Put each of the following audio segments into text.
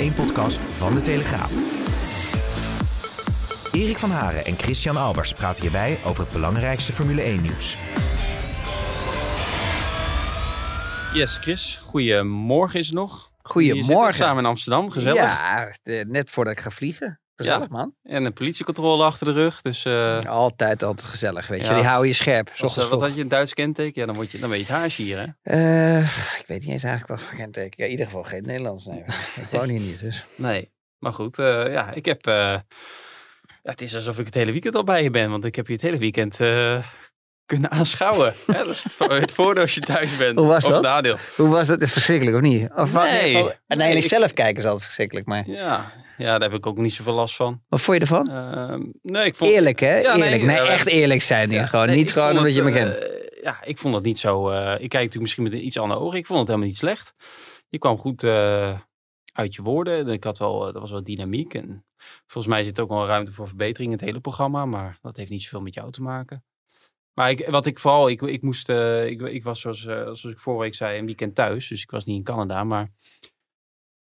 Formule 1-podcast van De Telegraaf. Erik van Haren en Christian Albers praten hierbij over het belangrijkste Formule 1-nieuws. Yes, Chris. Goedemorgen is het nog. Je Goedemorgen. zit samen in Amsterdam, gezellig. Ja, de- net voordat ik ga vliegen. Gezellig, man. En een politiecontrole achter de rug. Dus eh, Altijd, altijd gezellig, weet je. Ja, Die houden je scherp. als, eh, wat had je, een Duits kenteken? Ja, dan, word je, dan ben je het haasje hier, hè? Eh, ik weet niet eens eigenlijk wat voor kenteken. Ja, in ieder geval geen Nederlands. Nee, ik woon hier niet, dus. Nee. Maar goed, ja, ik heb... ja, het is alsof ik het hele weekend al bij je ben. Want ik heb je het hele weekend kunnen aanschouwen. hè? Dat is het, vo- het voordeel als je thuis bent. Hoe was dat? nadeel. Hoe was dat? Is verschrikkelijk, of niet? Of wat? Nee. En Nee, zelf kijken is altijd verschrikkelijk, maar... Ja. Ja, daar heb ik ook niet zoveel last van. Wat vond je ervan? Ehm, nee, ik vond... Eerlijk, hè? Ja, nee, eerlijk. Nee, echt eerlijk zijn hier. Ja, gewoon nee, niet gewoon omdat je me kent. eh, ja, ik vond het niet zo. eh, ik kijk natuurlijk misschien met een iets andere ogen. Ik vond het helemaal niet slecht. Je kwam goed eh, uit je woorden. Ik had wel, er was wel dynamiek. En volgens mij zit er ook wel ruimte voor verbetering in het hele programma. Maar dat heeft niet zoveel met jou te maken. Maar ik, wat ik vooral, ik, ik moest, eh, ik, ik was zoals, eh, zoals ik vorige week zei, een weekend thuis. Dus ik was niet in Canada. Maar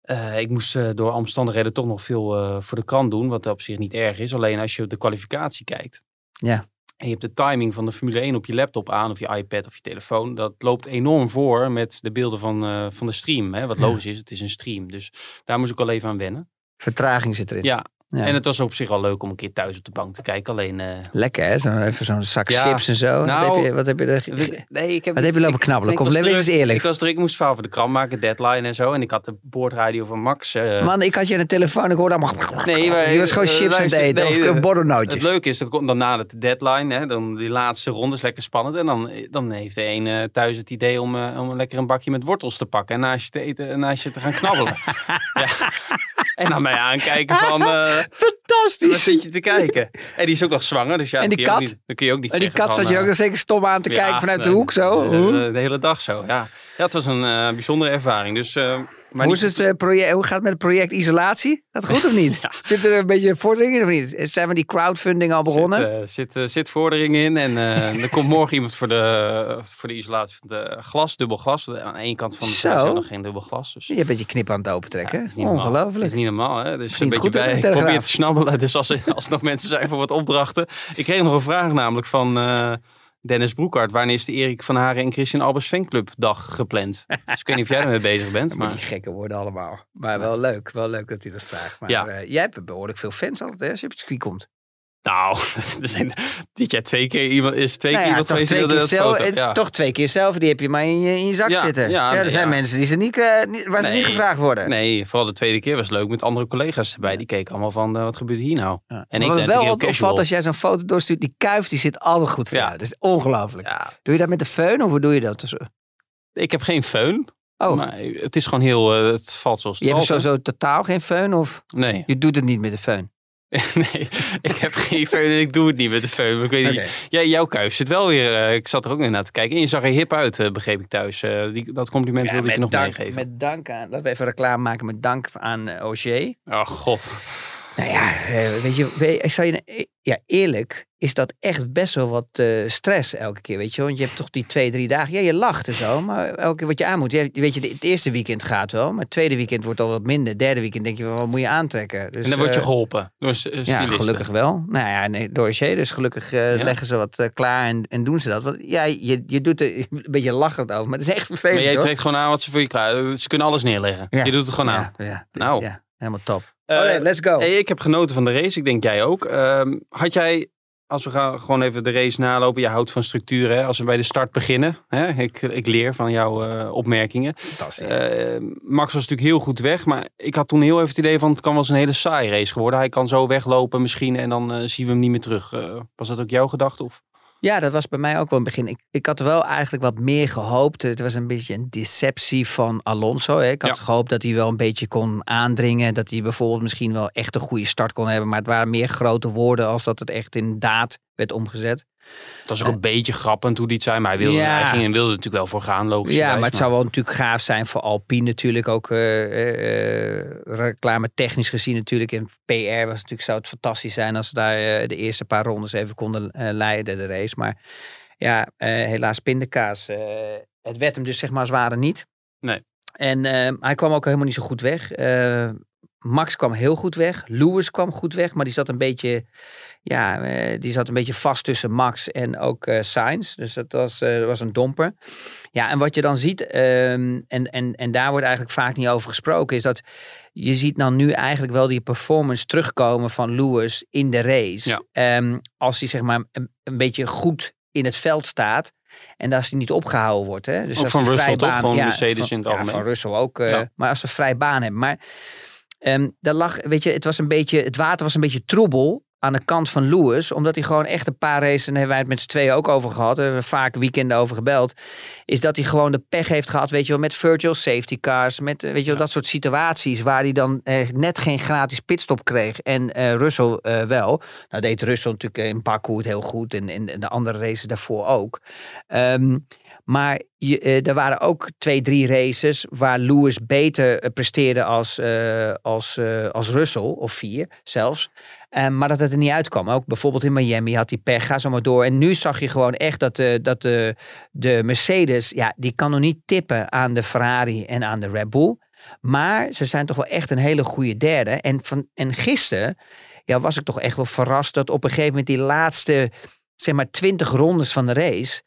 eh, ik moest eh, door omstandigheden toch nog veel eh, voor de krant doen. Wat op zich niet erg is. Alleen als je op de kwalificatie kijkt. Ja. En je hebt de timing van de Formule 1 op je laptop aan, of je iPad of je telefoon. Dat loopt enorm voor met de beelden van, van de stream. Hè? Wat Ja. logisch is, het is een stream. Dus daar moest ik al even aan wennen. Vertraging zit erin. Ja. Ja. En het was op zich al leuk om een keer thuis op de bank te kijken. Alleen. eh, Lekker, hè? Zo, even zo'n zak Ja. chips en zo. Nou, wat heb je, wat heb je er... nee, ik heb, Wat heb je lopen knabbelen? ik Kom, wees eens eerlijk. Ik was druk, ik moest verhaal voor de krant maken, deadline en zo. En ik had de boordradio van Max. eh, Man, ik had je aan de telefoon, ik hoorde allemaal... Nee, wij- je was gewoon eh, chips aan het eten, nee, of. Het leuke is, dan komt dan na de deadline, hè, dan die laatste ronde is lekker spannend. En dan, dan heeft de een thuis het idee om, om lekker een bakje met wortels te pakken. En naast je te eten en naast je te gaan knabbelen. ja. En dan mij aankijken van, Fantastisch. zit je te kijken? En die is ook nog zwanger, dus ja, En dan die kun je ook kat? niet, dan kun je ook niet En die kat zat je ook eh, nog zeker stom aan te kijken vanuit de hoek zo. De hele dag zo, ja. Ja, het was een eh, bijzondere ervaring. Dus, eh, maar hoe, is het, eh, project, hoe gaat het met het project isolatie? Gaat het goed of niet? Ja. Zit er een beetje vordering in of niet? Zijn we die crowdfunding al begonnen? Zit, eh, zit, eh, zit vordering in. En eh, er komt morgen iemand voor de, voor de isolatie van de glas, dubbel glas. Aan één kant van de is er nog geen dubbel glas. Dus, je bent je knip aan het opentrekken. ja, het is niet normaal. Het Ongelooflijk. is niet normaal. Hè? Dus een beetje bij. Ik probeer te snabbelen. Dus als, als er nog mensen zijn voor wat opdrachten. Ik kreeg nog een vraag namelijk van Dennis Broekhart. Wanneer is de Erik van Haren en Christian Albers fanclub dag gepland? Dus ik weet niet of jij ermee bezig bent. Maar die gekke worden allemaal. Maar wel leuk. Wel leuk dat hij dat vraagt. Maar Ja. eh, jij hebt behoorlijk veel fans altijd hè, als je op het circuit komt. Nou, er zijn dit jaar twee keer iemand, is twee Nou keer ja, iemand toch, geweest die keer dat zelf, foto- ja. toch twee keer zelf. Die heb je maar in je, in je zak Ja, zitten. ja, er nee, zijn mensen die ze niet, waar ze niet gevraagd worden. Nee, vooral de tweede keer was leuk met andere collega's erbij. Die keken allemaal van, eh, wat gebeurt hier nou? En En ik wel wat opvalt als jij zo'n foto doorstuurt, die kuif die zit altijd goed voor Ja. jou. Dat is ongelooflijk. Ja, Doe je dat met de föhn of hoe doe je dat? ik heb geen föhn, Oh, maar het is gewoon heel, eh, het valt zoals het je hebt sowieso totaal geen föhn of Nee, je doet het niet met de föhn? nee, ik heb geen föhn en ik doe het niet met de. Maar ik weet niet, jij, jouw kuif zit wel weer, eh, ik zat er ook weer naar te kijken. En je zag er hip uit, eh, begreep ik thuis. Eh, die, dat compliment wilde ik je nog dank, meegeven. met dank aan, laten we even reclame maken met dank aan uh, Auger. Oh god. Nou ja, eh, weet je, weet, ik zou je, eh, ja, eerlijk is dat echt best wel wat eh, stress elke keer, weet je. Want je hebt toch die twee, drie dagen, ja, je lacht en zo, maar elke keer wat je aan moet. Ja, weet je, het eerste weekend gaat wel, maar het tweede weekend wordt al wat minder. Het derde weekend denk je, wat moet je aantrekken? Dus, en dan word je eh, geholpen door Ja, gelukkig wel. Nou ja, nee, door Auger, dus gelukkig Ja. leggen ze wat klaar en, en doen ze dat. Want ja, je, je doet er een beetje lachend over, maar het is echt vervelend, Maar jij hoor. trekt gewoon aan wat ze voor je klaar. Ze kunnen alles neerleggen. Ja. Je doet het gewoon aan. Nou. ja, helemaal top. Eh, Alright, let's go. Hey, ik heb genoten van de race. Ik denk jij ook. Ehm, had jij, als we gaan gewoon even de race nalopen. Je houdt van structuur. Hè? Als we bij de start beginnen. Hè? Ik, ik leer van jouw eh, opmerkingen. Fantastisch. Eh, Max was natuurlijk heel goed weg. Maar ik had toen heel even het idee van het kan wel eens een hele saai race geworden. Hij kan zo weglopen misschien. En dan eh, zien we hem niet meer terug. Eh, was dat ook jouw gedachte? Of? Ja, dat was bij mij ook wel een begin. Ik, ik had wel eigenlijk wat meer gehoopt. Het was een beetje een deceptie van Alonso. Hè. Ik had Ja. gehoopt dat hij wel een beetje kon aandringen. Dat hij bijvoorbeeld misschien wel echt een goede start kon hebben. Maar het waren meer grote woorden als dat het echt in daad werd omgezet. Het was ook een beetje grappend hoe die het zei. Maar hij, wilde, Ja. hij ging en wilde er natuurlijk wel voor gaan. Logisch. Ja, maar het zou wel natuurlijk gaaf zijn voor Alpine natuurlijk. Ook eh, eh, reclame technisch gezien natuurlijk. En PR was natuurlijk, zou het fantastisch zijn als ze daar eh, de eerste paar rondes even konden eh, leiden, de race. Maar ja, eh, helaas pindakaas. eh, het werd hem dus zeg maar als het ware niet. Nee. En eh, hij kwam ook helemaal niet zo goed weg. Max kwam heel goed weg. Lewis kwam goed weg, maar die zat een beetje, ja, eh, die zat een beetje vast tussen Max en ook eh Sainz. Dus dat was, eh, was een domper. Ja, en wat je dan ziet, ehm, en, en, en daar wordt eigenlijk vaak niet over gesproken, is dat je ziet dan nu eigenlijk wel die performance terugkomen van Lewis in de race. Ja. Ehm, als hij zeg maar een, een beetje goed in het veld staat. En als hij niet opgehouden wordt. Hè? Dus Ook als van Russell toch? Gewoon ja, Mercedes van- in het ja, algemeen. van Russell ook. Ja. Maar als ze vrij baan hebben. Maar ehm daar lag, weet je, het was een beetje, het water was een beetje troebel aan de kant van Lewis. Omdat hij gewoon echt een paar races, en daar hebben wij het met z'n tweeën ook over gehad. Daar hebben we vaak weekenden over gebeld. Is dat hij gewoon de pech heeft gehad, weet je wel, met virtual safety cars. Met, eh, weet je wel, Ja. dat soort situaties waar hij dan eh, net geen gratis pitstop kreeg. En eh, Russell eh, wel. Nou deed Russell natuurlijk in Baku het heel goed. En, en, en de andere races daarvoor ook. Ehm, maar je, eh, er waren ook twee, drie races waar Lewis beter eh, presteerde als, eh, als, als Russell, of vier zelfs. Ehm, maar dat het er niet uitkwam. Ook bijvoorbeeld in Miami had hij pech, ga zo maar door. En nu zag je gewoon echt dat, de, dat de, de Mercedes, ja, die kan nog niet tippen aan de Ferrari en aan de Red Bull. Maar ze zijn toch wel echt een hele goede derde. En, van, en gisteren ja, was ik toch echt wel verrast dat op een gegeven moment die laatste, zeg maar, 20 rondes van de race.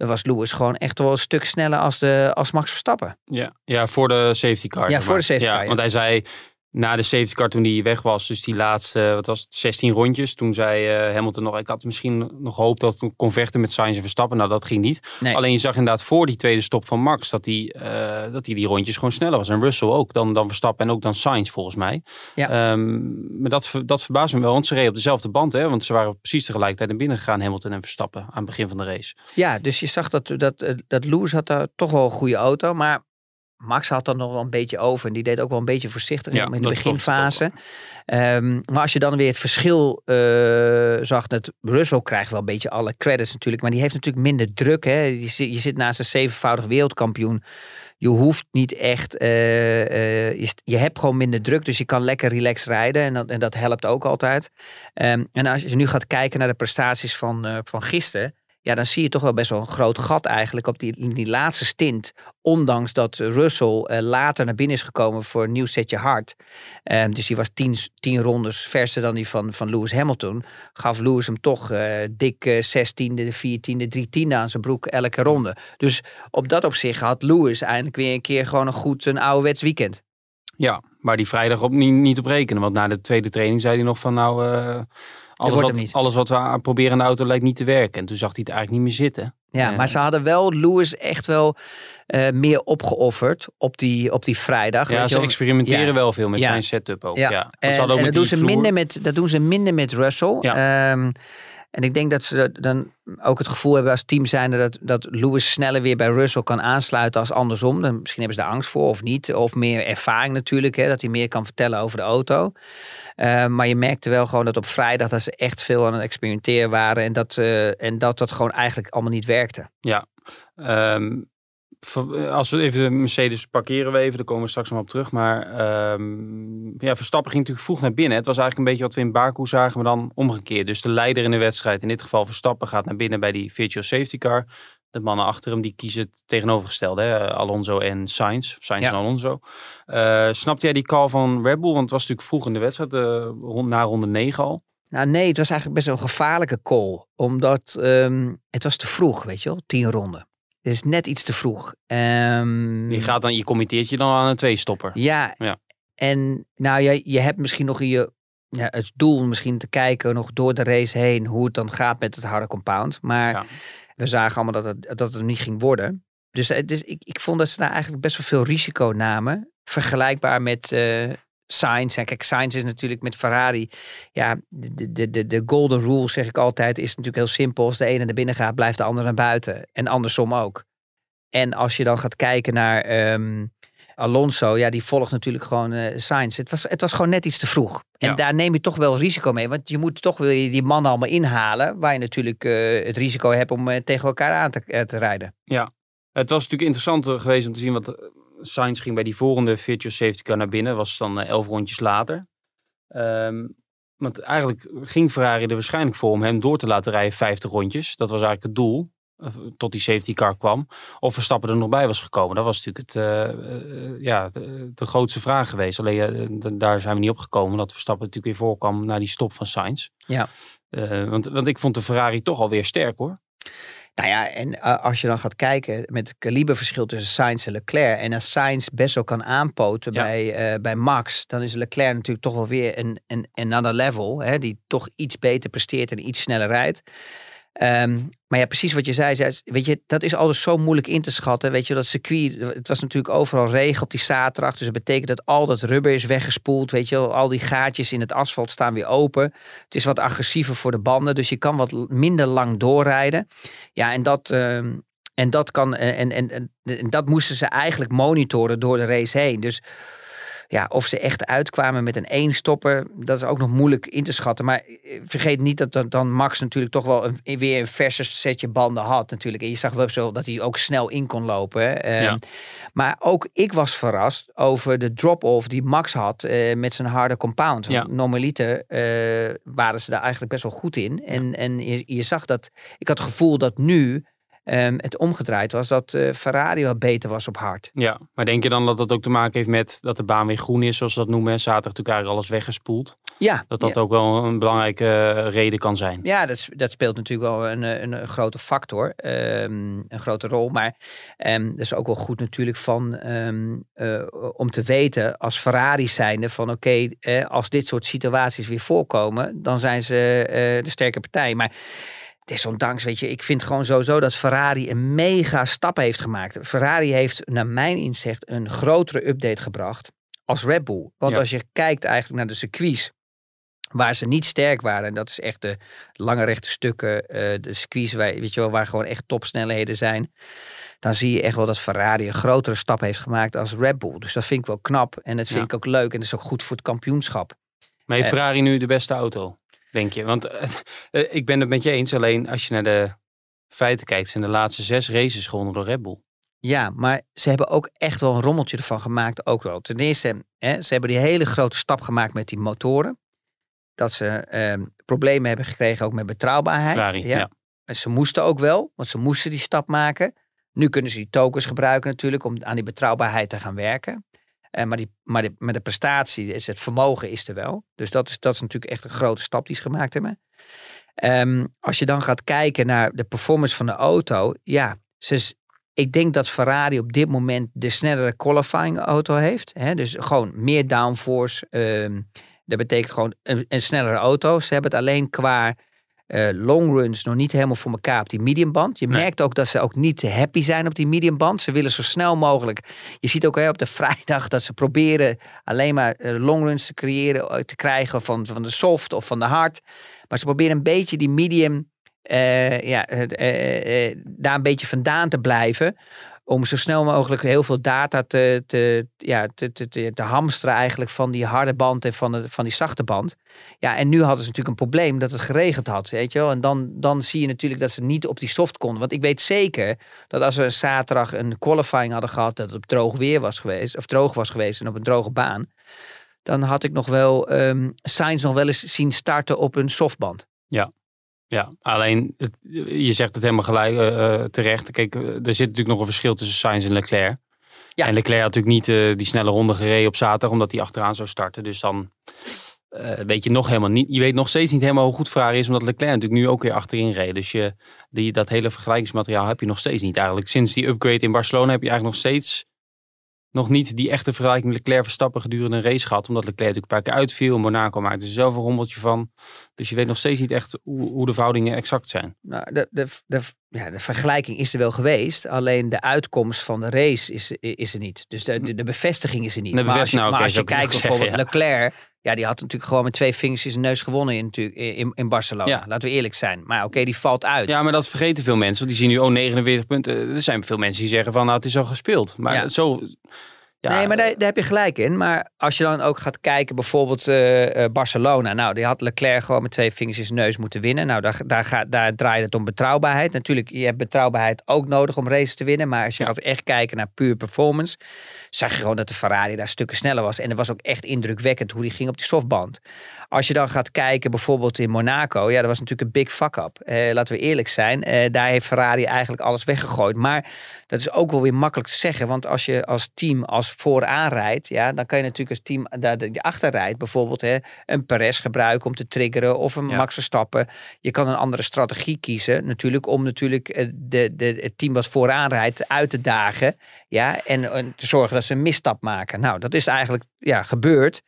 Dan was Lewis gewoon echt wel een stuk sneller als, de, als Max Verstappen. Ja, ja, voor de safety car. Ja, voor maar. de safety ja, car, ja. Want hij zei na de safety car toen hij weg was, dus die laatste, wat was het, 16 rondjes. Toen zei eh, Hamilton nog, ik had misschien nog gehoopt dat het kon vechten met Sainz en Verstappen. Nou, dat ging niet. Nee. Alleen je zag inderdaad voor die tweede stop van Max dat hij, eh, dat hij die rondjes gewoon sneller was. En Russell ook dan, dan Verstappen en ook dan Sainz volgens mij. Ja. Ehm, maar dat, dat verbaast me wel, want ze reden op dezelfde band. Hè? Want ze waren precies tegelijkertijd naar binnen gegaan, Hamilton en Verstappen, aan het begin van de race. Ja, dus je zag dat, dat, dat Lewis had daar toch wel een goede auto. Maar Max had dan nog wel een beetje over. En die deed ook wel een beetje voorzichtig Ja, in de beginfase. Ehm, maar als je dan weer het verschil eh, zag. Dat Russell krijgt wel een beetje alle credits natuurlijk. Maar die heeft natuurlijk minder druk. Hè? Je, zit, je zit naast een zevenvoudig wereldkampioen. Je hoeft niet echt. eh, eh, je, je hebt gewoon minder druk. Dus je kan lekker relaxed rijden. En dat, en dat helpt ook altijd. Ehm, en als je nu gaat kijken naar de prestaties van, van gisteren. Ja, dan zie je toch wel best wel een groot gat eigenlijk op die, die laatste stint. Ondanks dat Russell eh, later naar binnen is gekomen voor een nieuw setje hard. Ehm, dus die was tien, tien rondes verser dan die van, van Lewis Hamilton. Gaf Lewis hem toch eh, dik eh, zestiende, viertiende, drie tiende aan zijn broek elke ronde. Dus op dat opzicht had Lewis eindelijk weer een keer gewoon een goed, een ouderwets weekend. Ja, waar die vrijdag op, niet, niet op rekenen. Want na de tweede training zei hij nog van nou, eh, alles, wat, alles we proberen aan de auto lijkt niet te werken. En toen zag hij het eigenlijk niet meer zitten. Ja, Ja. maar ze hadden wel Lewis echt wel eh, meer opgeofferd op die, op die vrijdag. Ja, ze experimenteren Ja. wel veel met Ja. zijn setup ook. Ja. Ja. En, ook dat, doen ze vloer- minder met, dat doen ze minder met Russell. Ehm, en ik denk dat ze dan ook het gevoel hebben als team zijnde dat, dat Lewis sneller weer bij Russell kan aansluiten als andersom. Dan, misschien hebben ze daar angst voor of niet. Of meer ervaring natuurlijk, hè, dat hij meer kan vertellen over de auto. Ehm, maar je merkte wel gewoon dat op vrijdag dat ze echt veel aan het experimenteren waren. En dat, eh, en dat dat gewoon eigenlijk allemaal niet werkte. Ehm, ver- als we even de Mercedes parkeren we even, daar komen we straks nog op terug. Maar ehm, ja, Verstappen ging natuurlijk vroeg naar binnen. Het was eigenlijk een beetje wat we in Baku zagen, maar dan omgekeerd. Dus de leider in de wedstrijd, in dit geval Verstappen, gaat naar binnen bij die virtual safety car. De mannen achter hem die kiezen het tegenovergestelde, hè? Alonso en Sainz. Sainz Ja. en Alonso. Eh snapte jij die call van Red Bull? Want het was natuurlijk vroeg in de wedstrijd, eh, rond, na ronde 9 al. Nou nee, het was eigenlijk best wel een gevaarlijke call. Omdat ehm, het was te vroeg, weet je wel. Tien ronden. Het is net iets te vroeg. Ehm, Je, gaat dan, je committeert je dan aan een twee-stopper. Ja. Ja. En nou, je, je hebt misschien nog in je ja, het doel misschien te kijken nog door de race heen hoe het dan gaat met het harde compound. Maar Ja. We zagen allemaal dat het, dat het niet ging worden. Dus, is, ik, ik vond dat ze daar eigenlijk best wel veel risico namen. Vergelijkbaar met Sainz. En kijk, Sainz is natuurlijk met Ferrari. Ja, de, de, de, de golden rule zeg ik altijd is natuurlijk heel simpel. Als de ene naar binnen gaat, blijft de ander naar buiten. En andersom ook. En als je dan gaat kijken naar ehm, Alonso, ja, die volgt natuurlijk gewoon eh Sainz. Het was, het was gewoon net iets te vroeg. En Ja. daar neem je toch wel risico mee. Want je moet toch weer die mannen allemaal inhalen. Waar je natuurlijk eh, het risico hebt om eh, tegen elkaar aan te, te rijden. Het was natuurlijk interessant geweest om te zien wat eh, Sainz ging bij die volgende virtual safety car naar binnen. Was dan elf rondjes later. Ehm, want eigenlijk ging Ferrari er waarschijnlijk voor om hem door te laten rijden 50 rondjes. Dat was eigenlijk het doel. Eh, tot die safety car kwam. Of Verstappen er nog bij was gekomen. Dat was natuurlijk het, eh, eh, ja, de, de grootste vraag geweest. Alleen daar zijn we niet op gekomen. Dat Verstappen natuurlijk weer voorkwam na die stop van Sainz. Ja. Want, want ik vond de Ferrari toch alweer sterk hoor. Nou ja, en als je dan gaat kijken met het kaliberverschil tussen Sainz en Leclerc. En als Sainz best wel kan aanpoten Ja. bij, bij Max, dan is Leclerc natuurlijk toch wel weer een, een another level. Hè, die toch iets beter presteert en iets sneller rijdt. Ehm, maar ja, precies wat je zei, zei, weet je, dat is altijd zo moeilijk in te schatten. Weet je, dat circuit, het was natuurlijk overal regen op die zaterdag. Dus dat betekent dat al dat rubber is weggespoeld. Weet je, al die gaatjes in het asfalt staan weer open. Het is wat agressiever voor de banden, dus je kan wat minder lang doorrijden. Ja, en dat, ehm, en dat kan, en, en- en dat moesten ze eigenlijk monitoren door de race heen. Dus ja, of ze echt uitkwamen met een één-stopper, dat is ook nog moeilijk in te schatten. Maar eh, vergeet niet dat dan, dan Max natuurlijk toch wel een, weer een verse setje banden had natuurlijk. En je zag wel zo dat hij ook snel in kon lopen. Ehm, Ja. Maar ook ik was verrast over de drop-off die Max had eh, met zijn harde compound. Ja. Normaliter eh, waren ze daar eigenlijk best wel goed in. En, en je, je zag dat, ik had het gevoel dat nu ehm, het omgedraaid was, dat eh, Ferrari wat beter was op hard. Ja, maar denk je dan dat dat ook te maken heeft met dat de baan weer groen is, zoals ze dat noemen? En Zaterdag natuurlijk eigenlijk alles weggespoeld. Ja, Dat dat ja. ook wel een belangrijke eh, reden kan zijn. Ja, dat, dat speelt natuurlijk wel een, eh, een, een grote factor, ehm, een grote rol. Maar ehm, dat is ook wel goed natuurlijk van, om te weten als Ferrari zijnde van oké, eh, als dit soort situaties weer voorkomen, dan zijn ze de sterke partij. Maar desondanks, weet je, ik vind gewoon sowieso dat Ferrari een mega stap heeft gemaakt. Ferrari heeft naar mijn inzicht een grotere update gebracht als Red Bull. Want Ja. als je kijkt eigenlijk naar de circuits waar ze niet sterk waren. En dat is echt de lange rechte stukken, eh, de circuits waar, weet je wel, waar gewoon echt topsnelheden zijn. Dan zie je echt wel dat Ferrari een grotere stap heeft gemaakt als Red Bull. Dus dat vind ik wel knap. En dat vind Ja. ik ook leuk. En dat is ook goed voor het kampioenschap. Maar heeft Eh. Ferrari nu de beste auto, denk je? Want eh, eh, ik ben het met je eens, alleen als je naar de feiten kijkt, zijn de laatste zes races gewonnen door Red Bull. Ja, maar ze hebben ook echt wel een rommeltje ervan gemaakt. Ook wel. Ten eerste, hè, ze hebben die hele grote stap gemaakt met die motoren. Dat ze ehm, problemen hebben gekregen ook met betrouwbaarheid. Ferrari, ja. En ze moesten ook wel, want ze moesten die stap maken. Nu kunnen ze die tokens gebruiken natuurlijk om aan die betrouwbaarheid te gaan werken. Eh, maar, die, maar, maar de prestatie, is het vermogen is er wel. Dus dat is, dat is natuurlijk echt een grote stap die ze gemaakt hebben. Ehm, als je dan gaat kijken naar de performance van de auto. Ja, ze, ik denk dat Ferrari op dit moment de snellere qualifying auto heeft. Hè? Dus gewoon meer downforce. ehm, dat betekent gewoon een, een snellere auto. Ze hebben het alleen qua eh longruns nog niet helemaal voor elkaar op die mediumband. Je Nee. merkt ook dat ze ook niet happy zijn op die mediumband. Ze willen zo snel mogelijk. Je ziet ook hè, op de vrijdag dat ze proberen alleen maar eh, longruns te creëren, eh, te krijgen van, van de soft of van de hard. Maar ze proberen een beetje die medium, ja, daar een beetje vandaan te blijven. Om zo snel mogelijk heel veel data te, te, ja, te, te, te, te hamsteren eigenlijk van die harde band en van, de, van die zachte band. Ja, en nu hadden ze natuurlijk een probleem dat het geregend had, weet je wel. En dan, dan zie je natuurlijk dat ze niet op die soft konden. Want ik weet zeker dat als we zaterdag een qualifying hadden gehad, dat het op droog weer was geweest, of droog was geweest en op een droge baan, dan had ik nog wel ehm Sainz nog wel eens zien starten op een softband. Ja, alleen het- je zegt het helemaal gelijk eh, eh, terecht. Kijk, eh, er zit natuurlijk nog een verschil tussen Sainz en Leclerc. Ja. En Leclerc had natuurlijk niet die snelle ronde gereden op zaterdag, omdat hij achteraan zou starten. Dus dan weet je nog helemaal niet. Je weet nog steeds niet helemaal hoe goed Ferrari is, omdat Leclerc natuurlijk nu ook weer achterin reed. Dus je, die, dat hele vergelijkingsmateriaal heb je nog steeds niet eigenlijk. Sinds die upgrade in Barcelona heb je eigenlijk nog steeds nog niet die echte vergelijking Leclerc Verstappen gedurende een race gehad. Omdat Leclerc natuurlijk een paar keer uitviel. Monaco maakte er zelf een rommeltje van. Dus je weet nog steeds niet echt hoe, hoe de verhoudingen exact zijn. Nou, de, de, de, ja, de vergelijking is er wel geweest, alleen de uitkomst van de race is, is er niet. Dus de, de, de bevestiging is er niet. De maar als je, nou, maar als je kijkt bijvoorbeeld zeggen, Leclerc, ja, die had natuurlijk gewoon met twee vingers in zijn neus gewonnen in, in, in Barcelona. Ja. Laten we eerlijk zijn. Maar oké, die valt uit. Ja, maar dat vergeten veel mensen. Want die zien nu, oh, 49 punten. Er zijn veel mensen die zeggen van, nou, het is al gespeeld. Maar Ja. zo... Ja, nee, maar daar, daar heb je gelijk in. Maar als je dan ook gaat kijken, bijvoorbeeld eh, eh, Barcelona. Nou, die had Leclerc gewoon met twee vingers in zijn neus moeten winnen. Nou, daar, daar, gaat, daar draait het om betrouwbaarheid. Natuurlijk, je hebt betrouwbaarheid ook nodig om races te winnen. Maar als je gaat echt kijken naar puur performance, zag je gewoon dat de Ferrari daar stukken sneller was. En het was ook echt indrukwekkend hoe die ging op die softband. Als je dan gaat kijken bijvoorbeeld in Monaco, ja, dat was natuurlijk een big fuck-up. Eh, laten we eerlijk zijn, eh, daar heeft Ferrari eigenlijk alles weggegooid. Maar dat is ook wel weer makkelijk te zeggen, want als je als team als vooraan rijdt, ja, dan kan je natuurlijk als team daar de, die achter rijdt, bijvoorbeeld hè, een Perez gebruiken om te triggeren of een Ja. Max Verstappen. Je kan een andere strategie kiezen, natuurlijk, om natuurlijk eh, de, de, het team wat vooraan rijdt uit te dagen, ja, en, en te zorgen dat ze een misstap maken. Nou, dat is eigenlijk ja, gebeurd.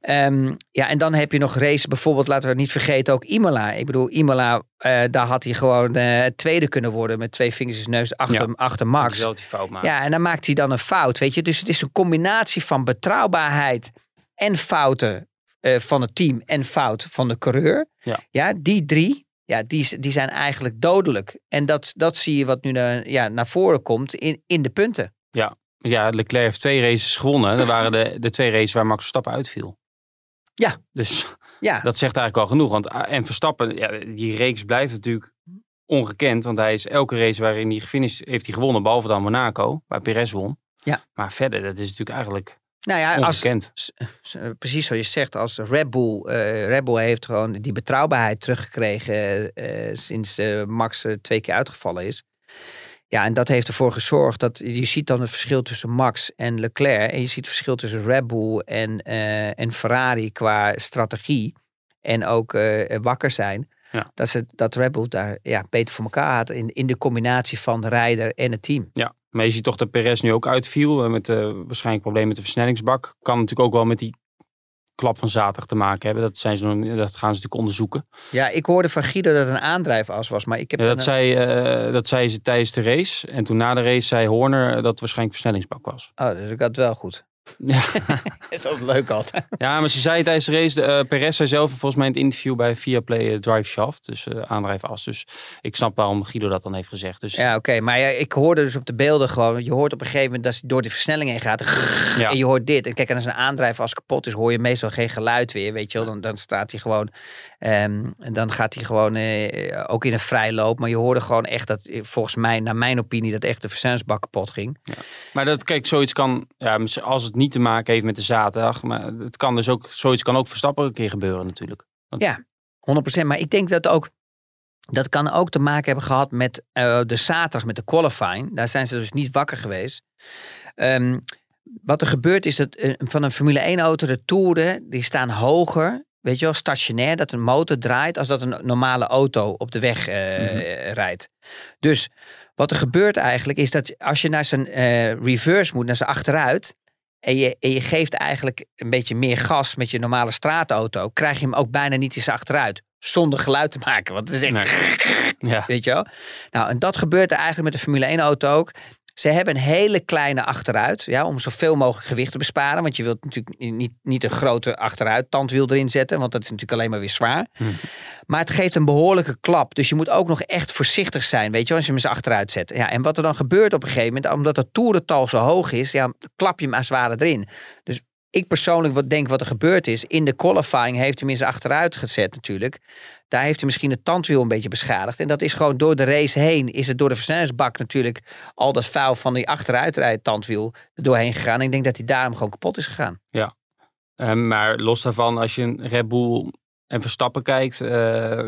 Ehm, ja, en dan heb je nog race, bijvoorbeeld, laten we niet vergeten, ook Imola. Ik bedoel, Imola, eh, daar had hij gewoon eh, tweede kunnen worden met twee vingers in zijn neus achter, Ja. achter Max. Max. Zelf die fout maken. Ja, en dan maakt hij dan een fout, weet je. Dus het is een combinatie van betrouwbaarheid en fouten eh, van het team en fout van de coureur. Ja. ja die drie, ja, die, die zijn eigenlijk dodelijk. En dat, dat zie je wat nu naar, ja, naar voren komt in, in de punten. Ja, Leclerc heeft twee races gewonnen. Dat waren de, de twee races waar Max Verstappen uitviel. Ja. Dus Ja, dat zegt eigenlijk al genoeg. Want, ah, en Verstappen, ja, die reeks blijft natuurlijk ongekend. Want hij is elke race waarin hij gefinished heeft hij gewonnen. Behalve dan Monaco, waar Perez won. Ja. Maar verder, dat is natuurlijk eigenlijk nou ja, als, ongekend. s- s- precies zoals je zegt, als Red Bull, eh, Red Bull heeft gewoon die betrouwbaarheid teruggekregen eh, sinds eh, Max eh, twee keer uitgevallen is. Ja, en dat heeft ervoor gezorgd dat je ziet dan het verschil tussen Max en Leclerc. En je ziet het verschil tussen Red Bull en, eh, en Ferrari qua strategie. En ook eh, wakker zijn. Ja. Dat, ze, dat Red Bull daar ja, beter voor elkaar had in, in de combinatie van de rijder en het team. Ja, maar je ziet toch dat Perez nu ook uitviel. eh, Met eh waarschijnlijk probleem met de versnellingsbak. Kan natuurlijk ook wel met die klap van zaterdag te maken hebben. Dat, zijn ze dat gaan ze natuurlijk onderzoeken. Ja, ik hoorde van Guido dat het een aandrijfas was, maar ik heb Ja, dat, zei, eh, dat zei ze tijdens de race. En toen na de race zei Horner dat het waarschijnlijk versnellingsbak was. Oh, dus ik had wel goed. Ja, is ook leuk altijd. ja maar ze zei tijdens de race, eh Perez zei zelf volgens mij in het interview bij Viaplay eh, Drive Shaft. Dus eh aandrijfas. Dus ik snap waarom Guido dat dan heeft gezegd. Dus Ja, oké. Maar ja, ik hoorde dus op de beelden gewoon. Je hoort op een gegeven moment dat hij door die versnelling heen gaat. Ja. En je hoort dit. En kijk, en als een aandrijf als kapot is, hoor je meestal geen geluid weer. Weet je wel, dan, dan staat hij gewoon. ehm, en dan gaat hij gewoon ook in een vrijloop. Maar je hoorde gewoon echt dat, volgens mij, naar mijn opinie, dat echt de versnellingsbak kapot ging. Maar dat, kijk, zoiets kan, ja, als het niet te maken heeft met de zaterdag, maar het kan dus ook, zoiets kan ook Verstappen een keer gebeuren natuurlijk. 100%. Maar ik denk dat ook. Dat kan ook te maken hebben gehad met eh, de zaterdag, met de qualifying. Daar zijn ze dus niet wakker geweest. Ehm, wat er gebeurt is dat eh, van een Formule 1 auto, de toeren, die staan hoger. Weet je wel, stationair, dat een motor draait als dat een normale auto op de weg eh, Mhm. rijdt. Dus wat er gebeurt eigenlijk is dat als je naar zijn reverse moet, naar zijn achteruit. En je, en je geeft eigenlijk een beetje meer gas met je normale straatauto, krijg je hem ook bijna niet eens achteruit. Zonder geluid te maken. Want het is echt. Ja, Weet je wel? Nou, en dat gebeurt er eigenlijk met de Formule 1 auto ook. Ze hebben een hele kleine achteruit, ja, om zoveel mogelijk gewicht te besparen. Want je wilt natuurlijk niet, niet een grote achteruit tandwiel erin zetten, want dat is natuurlijk alleen maar weer zwaar. Hm. Maar het geeft een behoorlijke klap. Dus je moet ook nog echt voorzichtig zijn, weet je, als je hem eens achteruit zet. Ja, en wat er dan gebeurt op een gegeven moment, omdat het toerental zo hoog is, ja, klap je hem als het ware erin. Dus ik persoonlijk wat denk wat er gebeurd is, in de qualifying heeft hij hem eens achteruit gezet natuurlijk. Daar heeft hij misschien het tandwiel een beetje beschadigd. En dat is gewoon door de race heen, is het door de versnellingsbak natuurlijk al dat vuil van die achteruitrijd tandwiel doorheen gegaan. En ik denk dat hij daarom gewoon kapot is gegaan. Eh, maar los daarvan, als je een Red Bull en Verstappen kijkt, eh,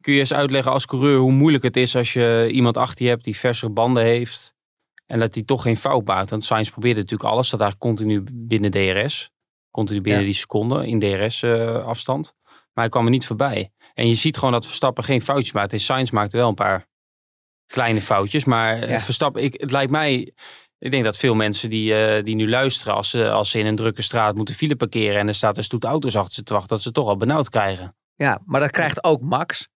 kun je eens uitleggen als coureur hoe moeilijk het is als je iemand achter je hebt die versere banden heeft en dat hij toch geen fout maakt. Want Sainz probeerde natuurlijk alles, dat eigenlijk continu binnen DRS, continu binnen Ja. die seconde in DRS-afstand. maar hij kwam er niet voorbij. En je ziet gewoon dat Verstappen geen foutjes maakt. En Sainz maakte wel een paar kleine foutjes, maar eh, Ja. Verstappen, ik, het lijkt mij ik denk dat veel mensen die, eh, die nu luisteren, als ze, als ze in een drukke straat moeten file parkeren en er staat een stoet auto's achter ze te wachten, dat ze toch al benauwd krijgen. Ja, maar dat krijgt ook Max.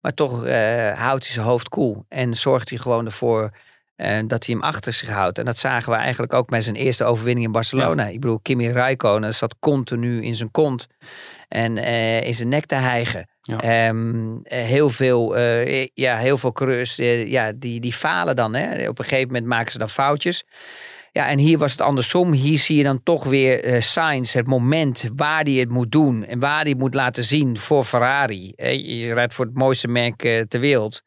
Maar toch eh, houdt hij zijn hoofd koel. En zorgt hij gewoon ervoor eh, dat hij hem achter zich houdt. En dat zagen we eigenlijk ook met zijn eerste overwinning in Barcelona. Ik bedoel, Kimi Räikkönen zat continu in zijn kont. En eh, in zijn nek te hijgen. Ja. Ehm, eh, heel, veel, eh, ja, heel veel coureurs eh, ja, die, die falen dan. Hè. Op een gegeven moment maken ze dan foutjes. Ja, en hier was het andersom. Hier zie je dan toch weer uh, Sainz, het moment waar hij het moet doen en waar hij het moet laten zien voor Ferrari. Je rijdt voor het mooiste merk uh, ter wereld.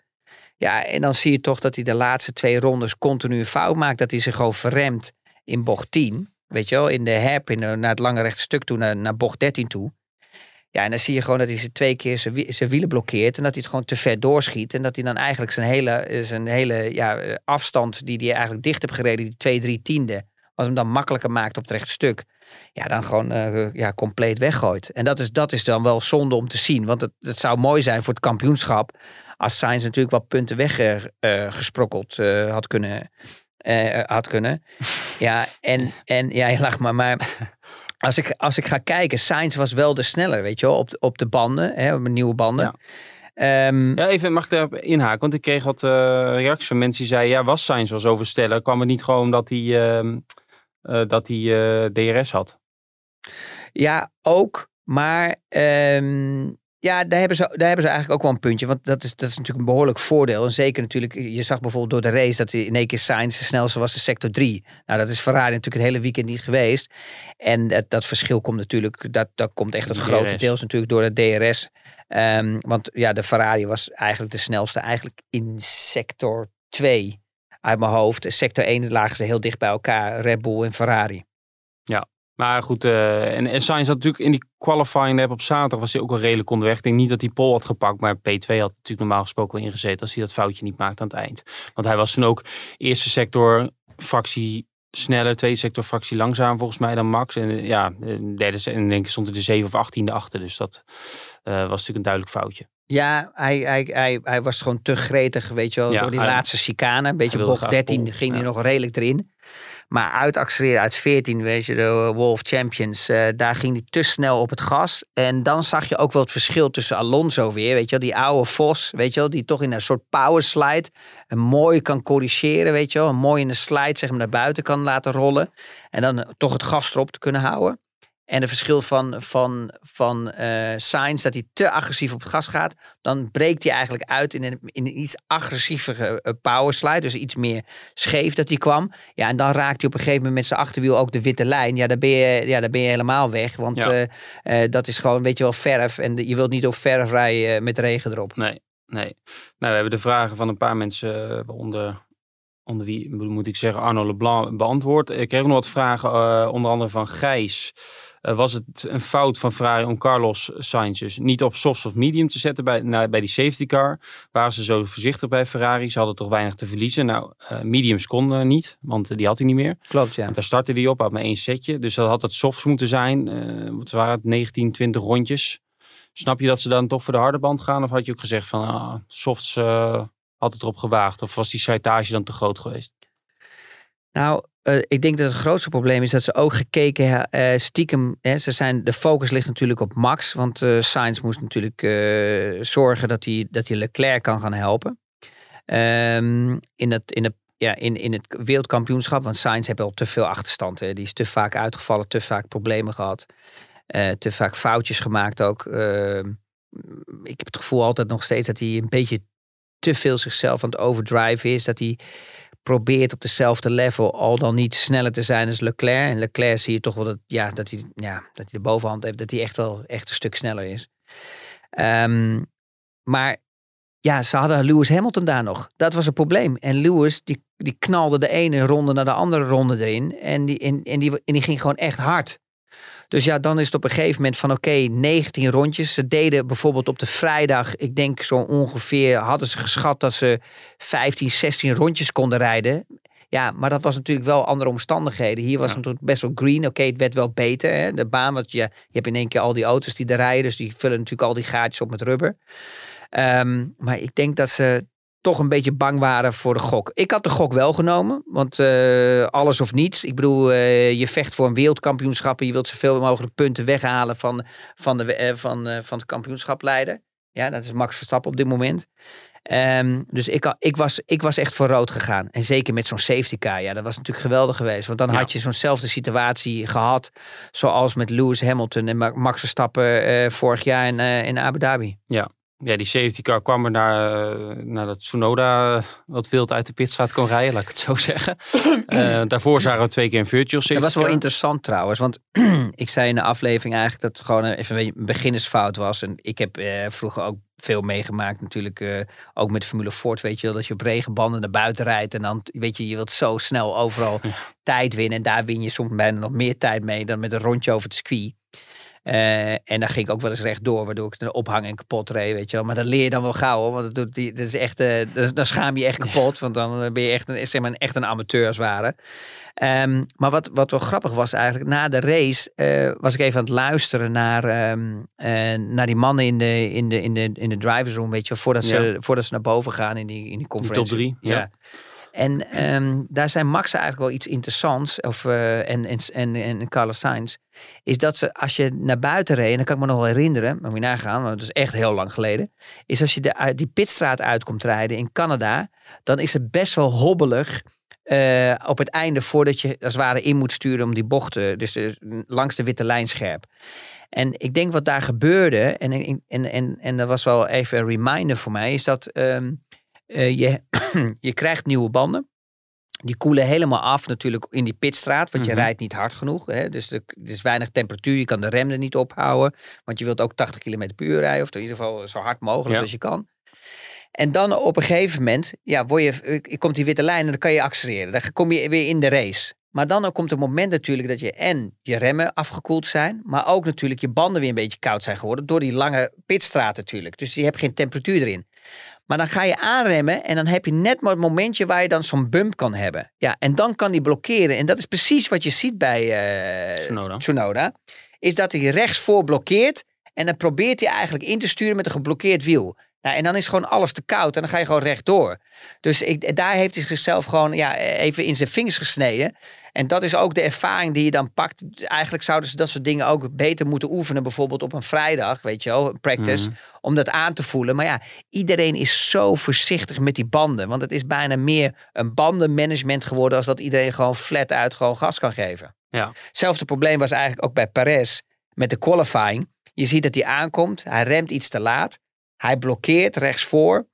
Ja, en dan zie je toch dat hij de laatste twee rondes continu een fout maakt. Dat hij zich gewoon verremt in bocht 10. Weet je wel, in de in naar het lange rechte stuk toe, naar, bocht 13 toe. Ja, en dan zie je gewoon dat hij ze twee keer zijn, wielen blokkeert. En dat hij het gewoon te ver doorschiet. En dat hij dan eigenlijk zijn hele, zijn hele ja, afstand die hij eigenlijk dicht heeft gereden, die twee, drie tiende, wat hem dan makkelijker maakt op het rechte stuk. Ja, dan gewoon uh, ja, compleet weggooit. En dat is, dat is dan wel zonde om te zien. Want het, het zou mooi zijn voor het kampioenschap. Als Sainz natuurlijk wat punten weggesprokkeld uh, uh, had kunnen. had kunnen. Ja, en, en ja, je lacht maar. Maar als ik, als ik ga kijken, Sainz was wel de sneller, weet je wel, op, op de banden, hè, op de nieuwe banden. Ja. Um, ja, even mag ik daarop inhaken, want ik kreeg wat uh, reacties van mensen die zeiden, ja, was Sainz wel zo? Kwam het niet gewoon omdat hij, uh, uh, dat hij DRS had? Ja, ook, maar um, ja, daar hebben, ze, daar hebben ze eigenlijk ook wel een puntje. Want dat is, dat is natuurlijk een behoorlijk voordeel. En zeker natuurlijk, je zag bijvoorbeeld door de race dat in één keer Sainz de snelste was in sector 3. Nou, dat is Ferrari natuurlijk het hele weekend niet geweest. En dat, dat verschil komt natuurlijk, dat, dat komt echt het grote deels natuurlijk door de DRS. Um, want ja, de Ferrari was eigenlijk de snelste eigenlijk in sector 2 uit mijn hoofd. Sector 1 lagen ze heel dicht bij elkaar, Red Bull en Ferrari. Ja, maar goed, uh, en, en Sainz had natuurlijk in die qualifying lap op zaterdag was hij ook wel redelijk onderweg. Ik denk niet dat hij Pol had gepakt, maar P2 had natuurlijk normaal gesproken wel ingezet als hij dat foutje niet maakt aan het eind. Want hij was toen ook eerste sector fractie sneller, tweede sector fractie langzaam volgens mij dan Max. En ja, derde en denk ik stond er de 7 of 18e achter. Dus dat uh, was natuurlijk een duidelijk foutje. Ja, hij, hij, hij, hij was gewoon te gretig, weet je wel, ja, door die hij, laatste chicane. Een beetje bocht 13 ging ja. hij nog redelijk erin. Maar uitaccelereren uit 14, weet je, de Wolf Champions, uh, daar ging hij te snel op het gas. En dan zag je ook wel het verschil tussen Alonso weer, weet je wel, die oude Vos, weet je wel, die toch in een soort power slide een mooi kan corrigeren, weet je wel, een mooi in de slide zeg maar naar buiten kan laten rollen. En dan toch het gas erop te kunnen houden. En het verschil van, van, van uh, Sainz, dat hij te agressief op het gas gaat. Dan breekt hij eigenlijk uit in een, in een iets agressievere uh, power slide. Dus iets meer scheef dat hij kwam. Ja, en dan raakt hij op een gegeven moment met zijn achterwiel ook de witte lijn. Ja, dan ben je, ja, dan ben je helemaal weg. Want ja. uh, dat is gewoon, weet je wel, verf. En de, je wilt niet op verf rijden met regen erop. Nee, nee. Nou, we hebben de vragen van een paar mensen onder onder wie moet ik zeggen Arno Leblanc beantwoord. Ik kreeg nog wat vragen, onder andere van Gijs. Uh, was het een fout van Ferrari om Carlos Sainz dus niet op soft of medium te zetten bij, bij die safety car? Waren ze zo voorzichtig bij Ferrari? Ze hadden toch weinig te verliezen. Nou, uh, mediums kon niet, want die had hij niet meer. Klopt, ja. Daar startte hij op, had maar één setje. Dus dat had het softs moeten zijn. wat waren het, 19, 20 rondjes. Snap je dat ze dan toch voor de harde band gaan? Of had je ook gezegd van ah, softs had het erop gewaagd? Of was die slijtage dan te groot geweest? Nou, uh, ik denk dat het grootste probleem is dat ze ook gekeken uh, stiekem. Hè, ze zijn, de focus ligt natuurlijk op Max. Want uh, Sainz moest natuurlijk zorgen dat hij, dat hij Leclerc kan gaan helpen. Um, in, het, in, het, ja, in, in het wereldkampioenschap. Want Sainz heeft al te veel achterstand. Hè. Die is te vaak uitgevallen, te vaak problemen gehad. te vaak foutjes gemaakt ook. Ehm, ik heb het gevoel altijd nog steeds dat hij een beetje te veel zichzelf aan het overdrive is. Dat hij probeert op dezelfde level al dan niet sneller te zijn als Leclerc. En Leclerc zie je toch wel dat, ja, dat, hij, ja, dat hij de bovenhand heeft. Dat hij echt wel echt een stuk sneller is. Um, maar ja, ze hadden Lewis Hamilton daar nog. Dat was het probleem. En Lewis die, die knalde de ene ronde naar de andere ronde erin. En die, en, en, die, en die ging gewoon echt hard. Dus ja, dan is het op een gegeven moment van oké, okay, 19 rondjes. Ze deden bijvoorbeeld op de vrijdag, ik denk zo ongeveer, hadden ze geschat dat ze 15, 16 rondjes konden rijden. Ja, maar dat was natuurlijk wel andere omstandigheden. Hier was ja. het natuurlijk best wel green. Oké, okay, het werd wel beter. Hè? De baan, want je, je hebt in één keer al die auto's die er rijden. Dus die vullen natuurlijk al die gaatjes op met rubber. Um, maar ik denk dat ze toch een beetje bang waren voor de gok. Ik had de gok wel genomen, want uh, alles of niets. Ik bedoel, uh, je vecht voor een wereldkampioenschap en je wilt zoveel mogelijk punten weghalen van, van, de, uh, van, van de kampioenschapleider. Ja, dat is Max Verstappen op dit moment. Um, dus ik, ik, was, ik was echt voor rood gegaan. En zeker met zo'n safety car. Ja, dat was natuurlijk geweldig geweest. Want dan ja. had je zo'nzelfde situatie gehad. Zoals met Lewis Hamilton en Max Verstappen vorig jaar in, in Abu Dhabi. Ja, ja, die safety car kwam er naar, nadat Tsunoda wat wild uit de pitstraat kon rijden, laat ik het zo zeggen. Eh, daarvoor zagen we twee keer een virtual safety Dat was wel car. interessant trouwens, want ik zei in de aflevering eigenlijk dat het gewoon even een beginnersfout was. En ik heb eh, vroeger ook veel meegemaakt natuurlijk, eh, ook met Formule Ford, weet je wel, dat je op regenbanden naar buiten rijdt en dan, weet je, je wilt zo snel overal tijd winnen. En daar win je soms bijna nog meer tijd mee dan met een rondje over het circuit. Eh, en dan ging ik ook wel eens rechtdoor, waardoor ik de ophang en kapot reed, weet je wel. Maar dat leer je dan wel gauw, hoor, want dat, doet die, dat is echt, eh, dat dan schaam je echt kapot, want dan eh, ben je echt een, zeg maar, echt een amateur als het ware. Ehm, maar wat, wat wel grappig was eigenlijk, na de race was ik even aan het luisteren naar, ehm, eh, naar die mannen in de, in, de, in, de, in de drivers room, weet je wel, voordat, ze, voordat ze naar boven gaan in die, in die conferentie. top drie, ja. En ehm, daar zijn Max eigenlijk wel iets interessants, of, eh, en, en, en, en Carlos Sainz, is dat ze, als je naar buiten reed, en dat kan ik me nog wel herinneren, maar moet je nagaan, want het is echt heel lang geleden, is als je de, die pitstraat uitkomt rijden in Canada, dan is het best wel hobbelig eh, op het einde voordat je als het ware in moet sturen om die bochten, dus eh, langs de witte lijn scherp. En ik denk wat daar gebeurde, en, en, en, en, en dat was wel even een reminder voor mij, is dat ehm, eh, je, je krijgt nieuwe banden. Die koelen helemaal af natuurlijk in die pitstraat, want je Mhm. rijdt niet hard genoeg. Hè? Dus er, er is weinig temperatuur, je kan de rem er niet ophouden. Want je wilt ook 80 km per uur rijden, of in ieder geval zo hard mogelijk Ja. als je kan. En dan op een gegeven moment, ja, word je, komt die witte lijn en dan kan je accelereren. Dan kom je weer in de race. Maar dan komt het moment natuurlijk dat je en je remmen afgekoeld zijn, maar ook natuurlijk je banden weer een beetje koud zijn geworden door die lange pitstraat natuurlijk. Dus je hebt geen temperatuur erin. Maar dan ga je aanremmen en dan heb je net maar het momentje waar je dan zo'n bump kan hebben. Ja, en dan kan die blokkeren. En dat is precies wat je ziet bij eh, Tsunoda. Tsunoda. Is dat hij rechtsvoor blokkeert en dan probeert hij eigenlijk in te sturen met een geblokkeerd wiel. Nou, en dan is gewoon alles te koud en dan ga je gewoon rechtdoor. Dus ik, daar heeft hij zichzelf gewoon ja, even in zijn vingers gesneden. En dat is ook de ervaring die je dan pakt. Eigenlijk zouden ze dat soort dingen ook beter moeten oefenen. Bijvoorbeeld op een vrijdag, weet je wel, een practice. Mhm. Om dat aan te voelen. Maar ja, iedereen is zo voorzichtig met die banden. Want het is bijna meer een bandenmanagement geworden. Als dat iedereen gewoon flat uit gewoon gas kan geven. Ja. Hetzelfde probleem was eigenlijk ook bij Perez met de qualifying. Je ziet dat hij aankomt. Hij remt iets te laat. Hij blokkeert rechtsvoor.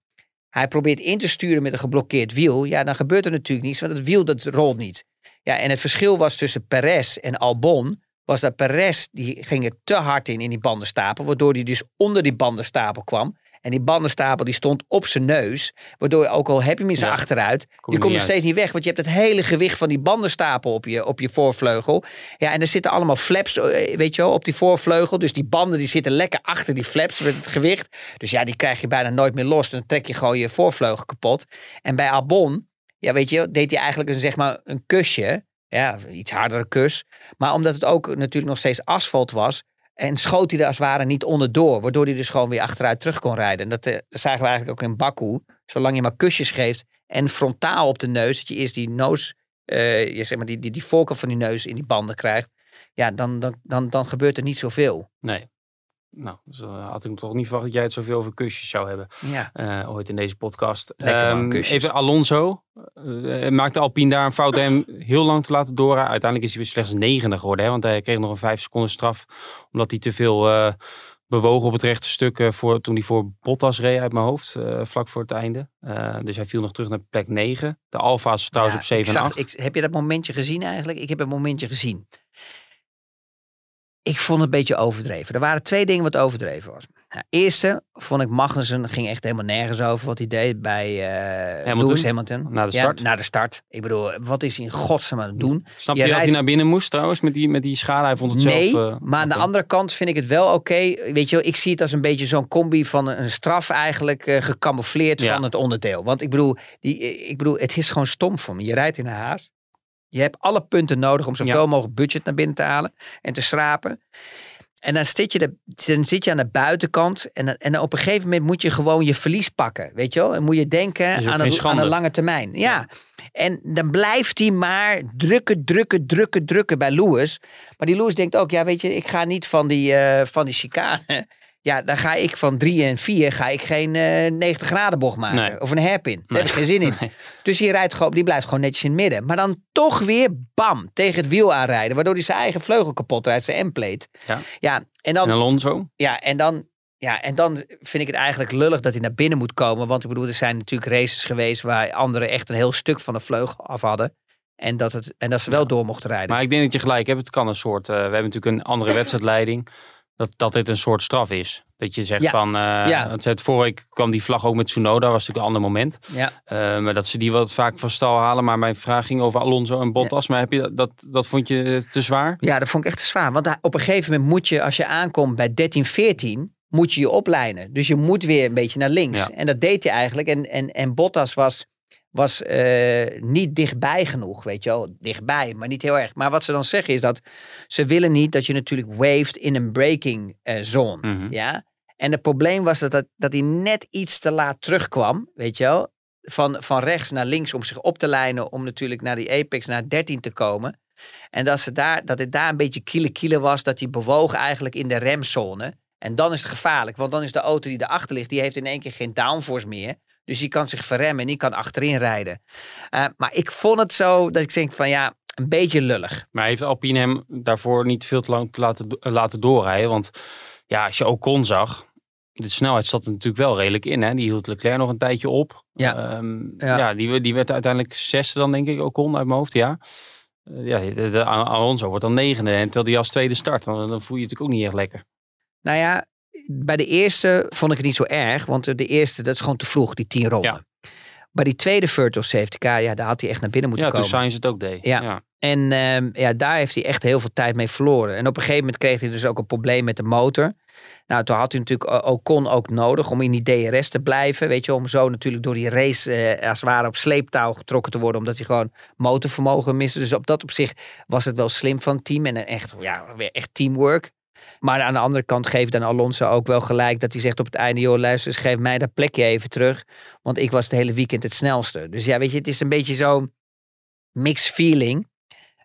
Hij probeert in te sturen met een geblokkeerd wiel. Ja, dan gebeurt er natuurlijk niets, want het wiel dat rolt niet. Ja, en het verschil was tussen Perez en Albon, was dat Perez, die ging er te hard in, in die bandenstapel, waardoor hij dus onder die bandenstapel kwam. En die bandenstapel die stond op zijn neus, waardoor je ook al heb je hem in zijn Ja, achteruit, kom je komt nog steeds niet weg, want je hebt het hele gewicht van die bandenstapel op je, op je voorvleugel. Ja, en er zitten allemaal flaps, eh, weet je wel, op die voorvleugel. Dus die banden die zitten lekker achter die flaps met het gewicht. Dus ja, die krijg je bijna nooit meer los. Dan trek je gewoon je voorvleugel kapot. En bij Albon, ja, weet je, deed hij eigenlijk een, zeg maar, een kusje. Ja, iets hardere kus. Maar omdat het ook natuurlijk nog steeds asfalt was. En schoot hij er als het ware niet onderdoor. Waardoor hij dus gewoon weer achteruit terug kon rijden. En dat, eh, zagen we eigenlijk ook in Baku. Zolang je maar kusjes geeft en frontaal op de neus. Dat je eerst die neus, eh, je zeg maar die, die, die voorkant van die neus in die banden krijgt. Ja, dan, dan, dan, dan gebeurt er niet zoveel. Nee. Nou, dus dan had ik toch niet verwacht dat jij het zoveel over kusjes zou hebben. Ja. eh, ooit in deze podcast. Ehm, even Alonso. Eh, maakte Alpine daar een fout hem heel lang te laten doorrijden. Uiteindelijk is hij weer slechts negende geworden. Hè, want hij kreeg nog een vijf seconden straf. Omdat hij te veel eh, bewogen op het rechte stuk. eh, voor, toen hij voor Bottas reed uit mijn hoofd. eh, vlak voor het einde. Eh, dus hij viel nog terug naar plek 9. De Alfa's trouwens Ja, op 7 ik en zag- 8. ik- heb je dat momentje gezien eigenlijk? Ik heb het momentje gezien. Ik vond het een beetje overdreven. Er waren twee dingen wat overdreven was. Nou, eerste vond ik Magnussen ging echt helemaal nergens over wat hij deed bij eh Hamilton? Lewis Hamilton. Na de Ja, start. na de start. Ik bedoel, wat is hij in godsnaam aan het doen? Snap je dat hij naar binnen moest trouwens met die, met die schade? Hij vond het nee, zelf... eh, maar aan de andere kant vind ik het wel oké. Weet je wel, ik zie het als een beetje zo'n combi van een straf eigenlijk eh, gecamoufleerd Ja. van het onderdeel. Want ik bedoel, die, ik bedoel, het is gewoon stom voor me. Je rijdt in een haas. Je hebt alle punten nodig om zoveel Ja. mogelijk budget naar binnen te halen en te schrapen. En dan zit je, de, dan zit je aan de buitenkant en, en op een gegeven moment moet je gewoon je verlies pakken. Weet je wel? En moet je denken aan een, aan een lange termijn. Ja. En dan blijft hij maar drukken, drukken, drukken, drukken bij Lewis. Maar die Lewis denkt ook, ja weet je, ik ga niet van die, eh, van die chicane. Ja, dan ga ik van 3 en 4 ga ik geen eh 90 graden bocht maken. Nee. Of een hairpin. Daar heb ik geen zin in. Nee. Dus die, rijdt gewoon, die blijft gewoon netjes in het midden. Maar dan toch weer bam, tegen het wiel aanrijden. Waardoor hij zijn eigen vleugel kapot rijdt, zijn M-plate. Ja. ja, en dan, En Alonso? ja, en dan ja, en dan vind ik het eigenlijk lullig dat hij naar binnen moet komen. Want ik bedoel, er zijn natuurlijk races geweest waar anderen echt een heel stuk van de vleugel af hadden. En dat, het, en dat ze wel door mochten rijden. Maar ik denk dat je gelijk hebt. Het kan een soort. eh, we hebben natuurlijk een andere wedstrijdleiding. Dat, dat dit een soort straf is. Dat je zegt Ja. van. eh Ja. het vorige week kwam die vlag ook met Tsunoda. was natuurlijk een ander moment. ja. Eh, maar dat ze die wat vaak van stal halen. Maar mijn vraag ging over Alonso en Bottas. Maar heb je dat, dat, dat vond je te zwaar? ja, dat vond ik echt te zwaar. Want op een gegeven moment moet je, als je aankomt bij 13, 14, moet je je oplijnen. Dus je moet weer een beetje naar links. En dat deed hij eigenlijk. En, en, en Bottas was, was eh, niet dichtbij genoeg, weet je wel. Dichtbij, maar niet heel erg. Maar wat ze dan zeggen is dat ze willen niet dat je natuurlijk waved in een braking eh, zone. Mhm. Ja. En het probleem was dat, dat, dat hij net iets te laat terugkwam, weet je wel. Van, van rechts naar links om zich op te lijnen, om natuurlijk naar die apex, naar 13 te komen. En dat, ze daar, dat het daar een beetje kiele kiele was, dat hij bewoog eigenlijk in de remzone. En dan is het gevaarlijk, want dan is de auto die erachter ligt, die heeft in één keer geen downforce meer. Dus die kan zich verremmen en die kan achterin rijden. Eh, maar ik vond het zo dat ik denk van ja, een beetje lullig. Maar heeft Alpine hem daarvoor niet veel te lang te laten, eh, laten doorrijden? Want ja, als je Ocon zag, de snelheid zat er natuurlijk wel redelijk in. Hè? Die hield Leclerc nog een tijdje op. Ja. Ehm, Ja. ja. die, die werd uiteindelijk zesde dan denk ik, Ocon uit mijn hoofd, ja. Eh, ja, de, de- Alonso wordt dan negende. En terwijl die als tweede start, dan, dan voel je je natuurlijk ook niet echt lekker. Nou ja, bij de eerste vond ik het niet zo erg, want de eerste, dat is gewoon te vroeg, die tien ronden. Bij die tweede virtual safety car, ja, daar had hij echt naar binnen moeten Ja, toen komen. Sainz het ook deed. Ja. En ehm, ja, daar heeft hij echt heel veel tijd mee verloren. En op een gegeven moment kreeg hij dus ook een probleem met de motor. Nou, toen had hij natuurlijk O- Ocon ook nodig om in die DRS te blijven. Weet je, om zo natuurlijk door die race eh, als het ware op sleeptouw getrokken te worden. Omdat hij gewoon motorvermogen miste. Dus op dat opzicht was het wel slim van het team. En een echt, ja, weer echt teamwork. Maar aan de andere kant geeft dan Alonso ook wel gelijk dat hij zegt op het einde: joh, luister, eens, geef mij dat plekje even terug. Want ik was het hele weekend het snelste. Dus ja, weet je, het is een beetje zo mixed feeling.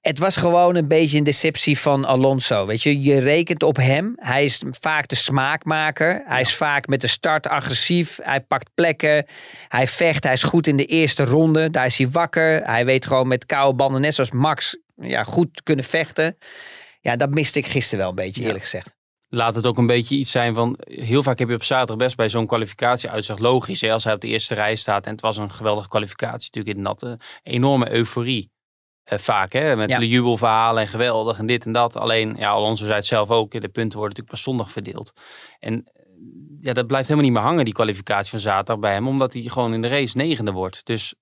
Het was gewoon een beetje een deceptie van Alonso. Weet je, je rekent op hem. Hij is vaak de smaakmaker. Hij is vaak met de start agressief. Hij pakt plekken. Hij vecht. Hij is goed in de eerste ronde. Daar is hij wakker. Hij weet gewoon met koude banden, net zoals Max, ja, goed kunnen vechten. Ja, dat miste ik gisteren wel een beetje, Ja. eerlijk gezegd. Laat het ook een beetje iets zijn van... Heel vaak heb je op zaterdag best bij zo'n kwalificatie uitzicht logisch. Hè, als hij op de eerste rij staat en het was een geweldige kwalificatie. Natuurlijk in natte. Enorme euforie. Eh, vaak hè, met Ja. de jubelverhalen en geweldig en dit en dat. Alleen, ja, Alonso zei het zelf ook. De punten worden natuurlijk pas zondag verdeeld. En ja, dat blijft helemaal niet meer hangen, die kwalificatie van zaterdag bij hem. Omdat hij gewoon in de race negende wordt. Dus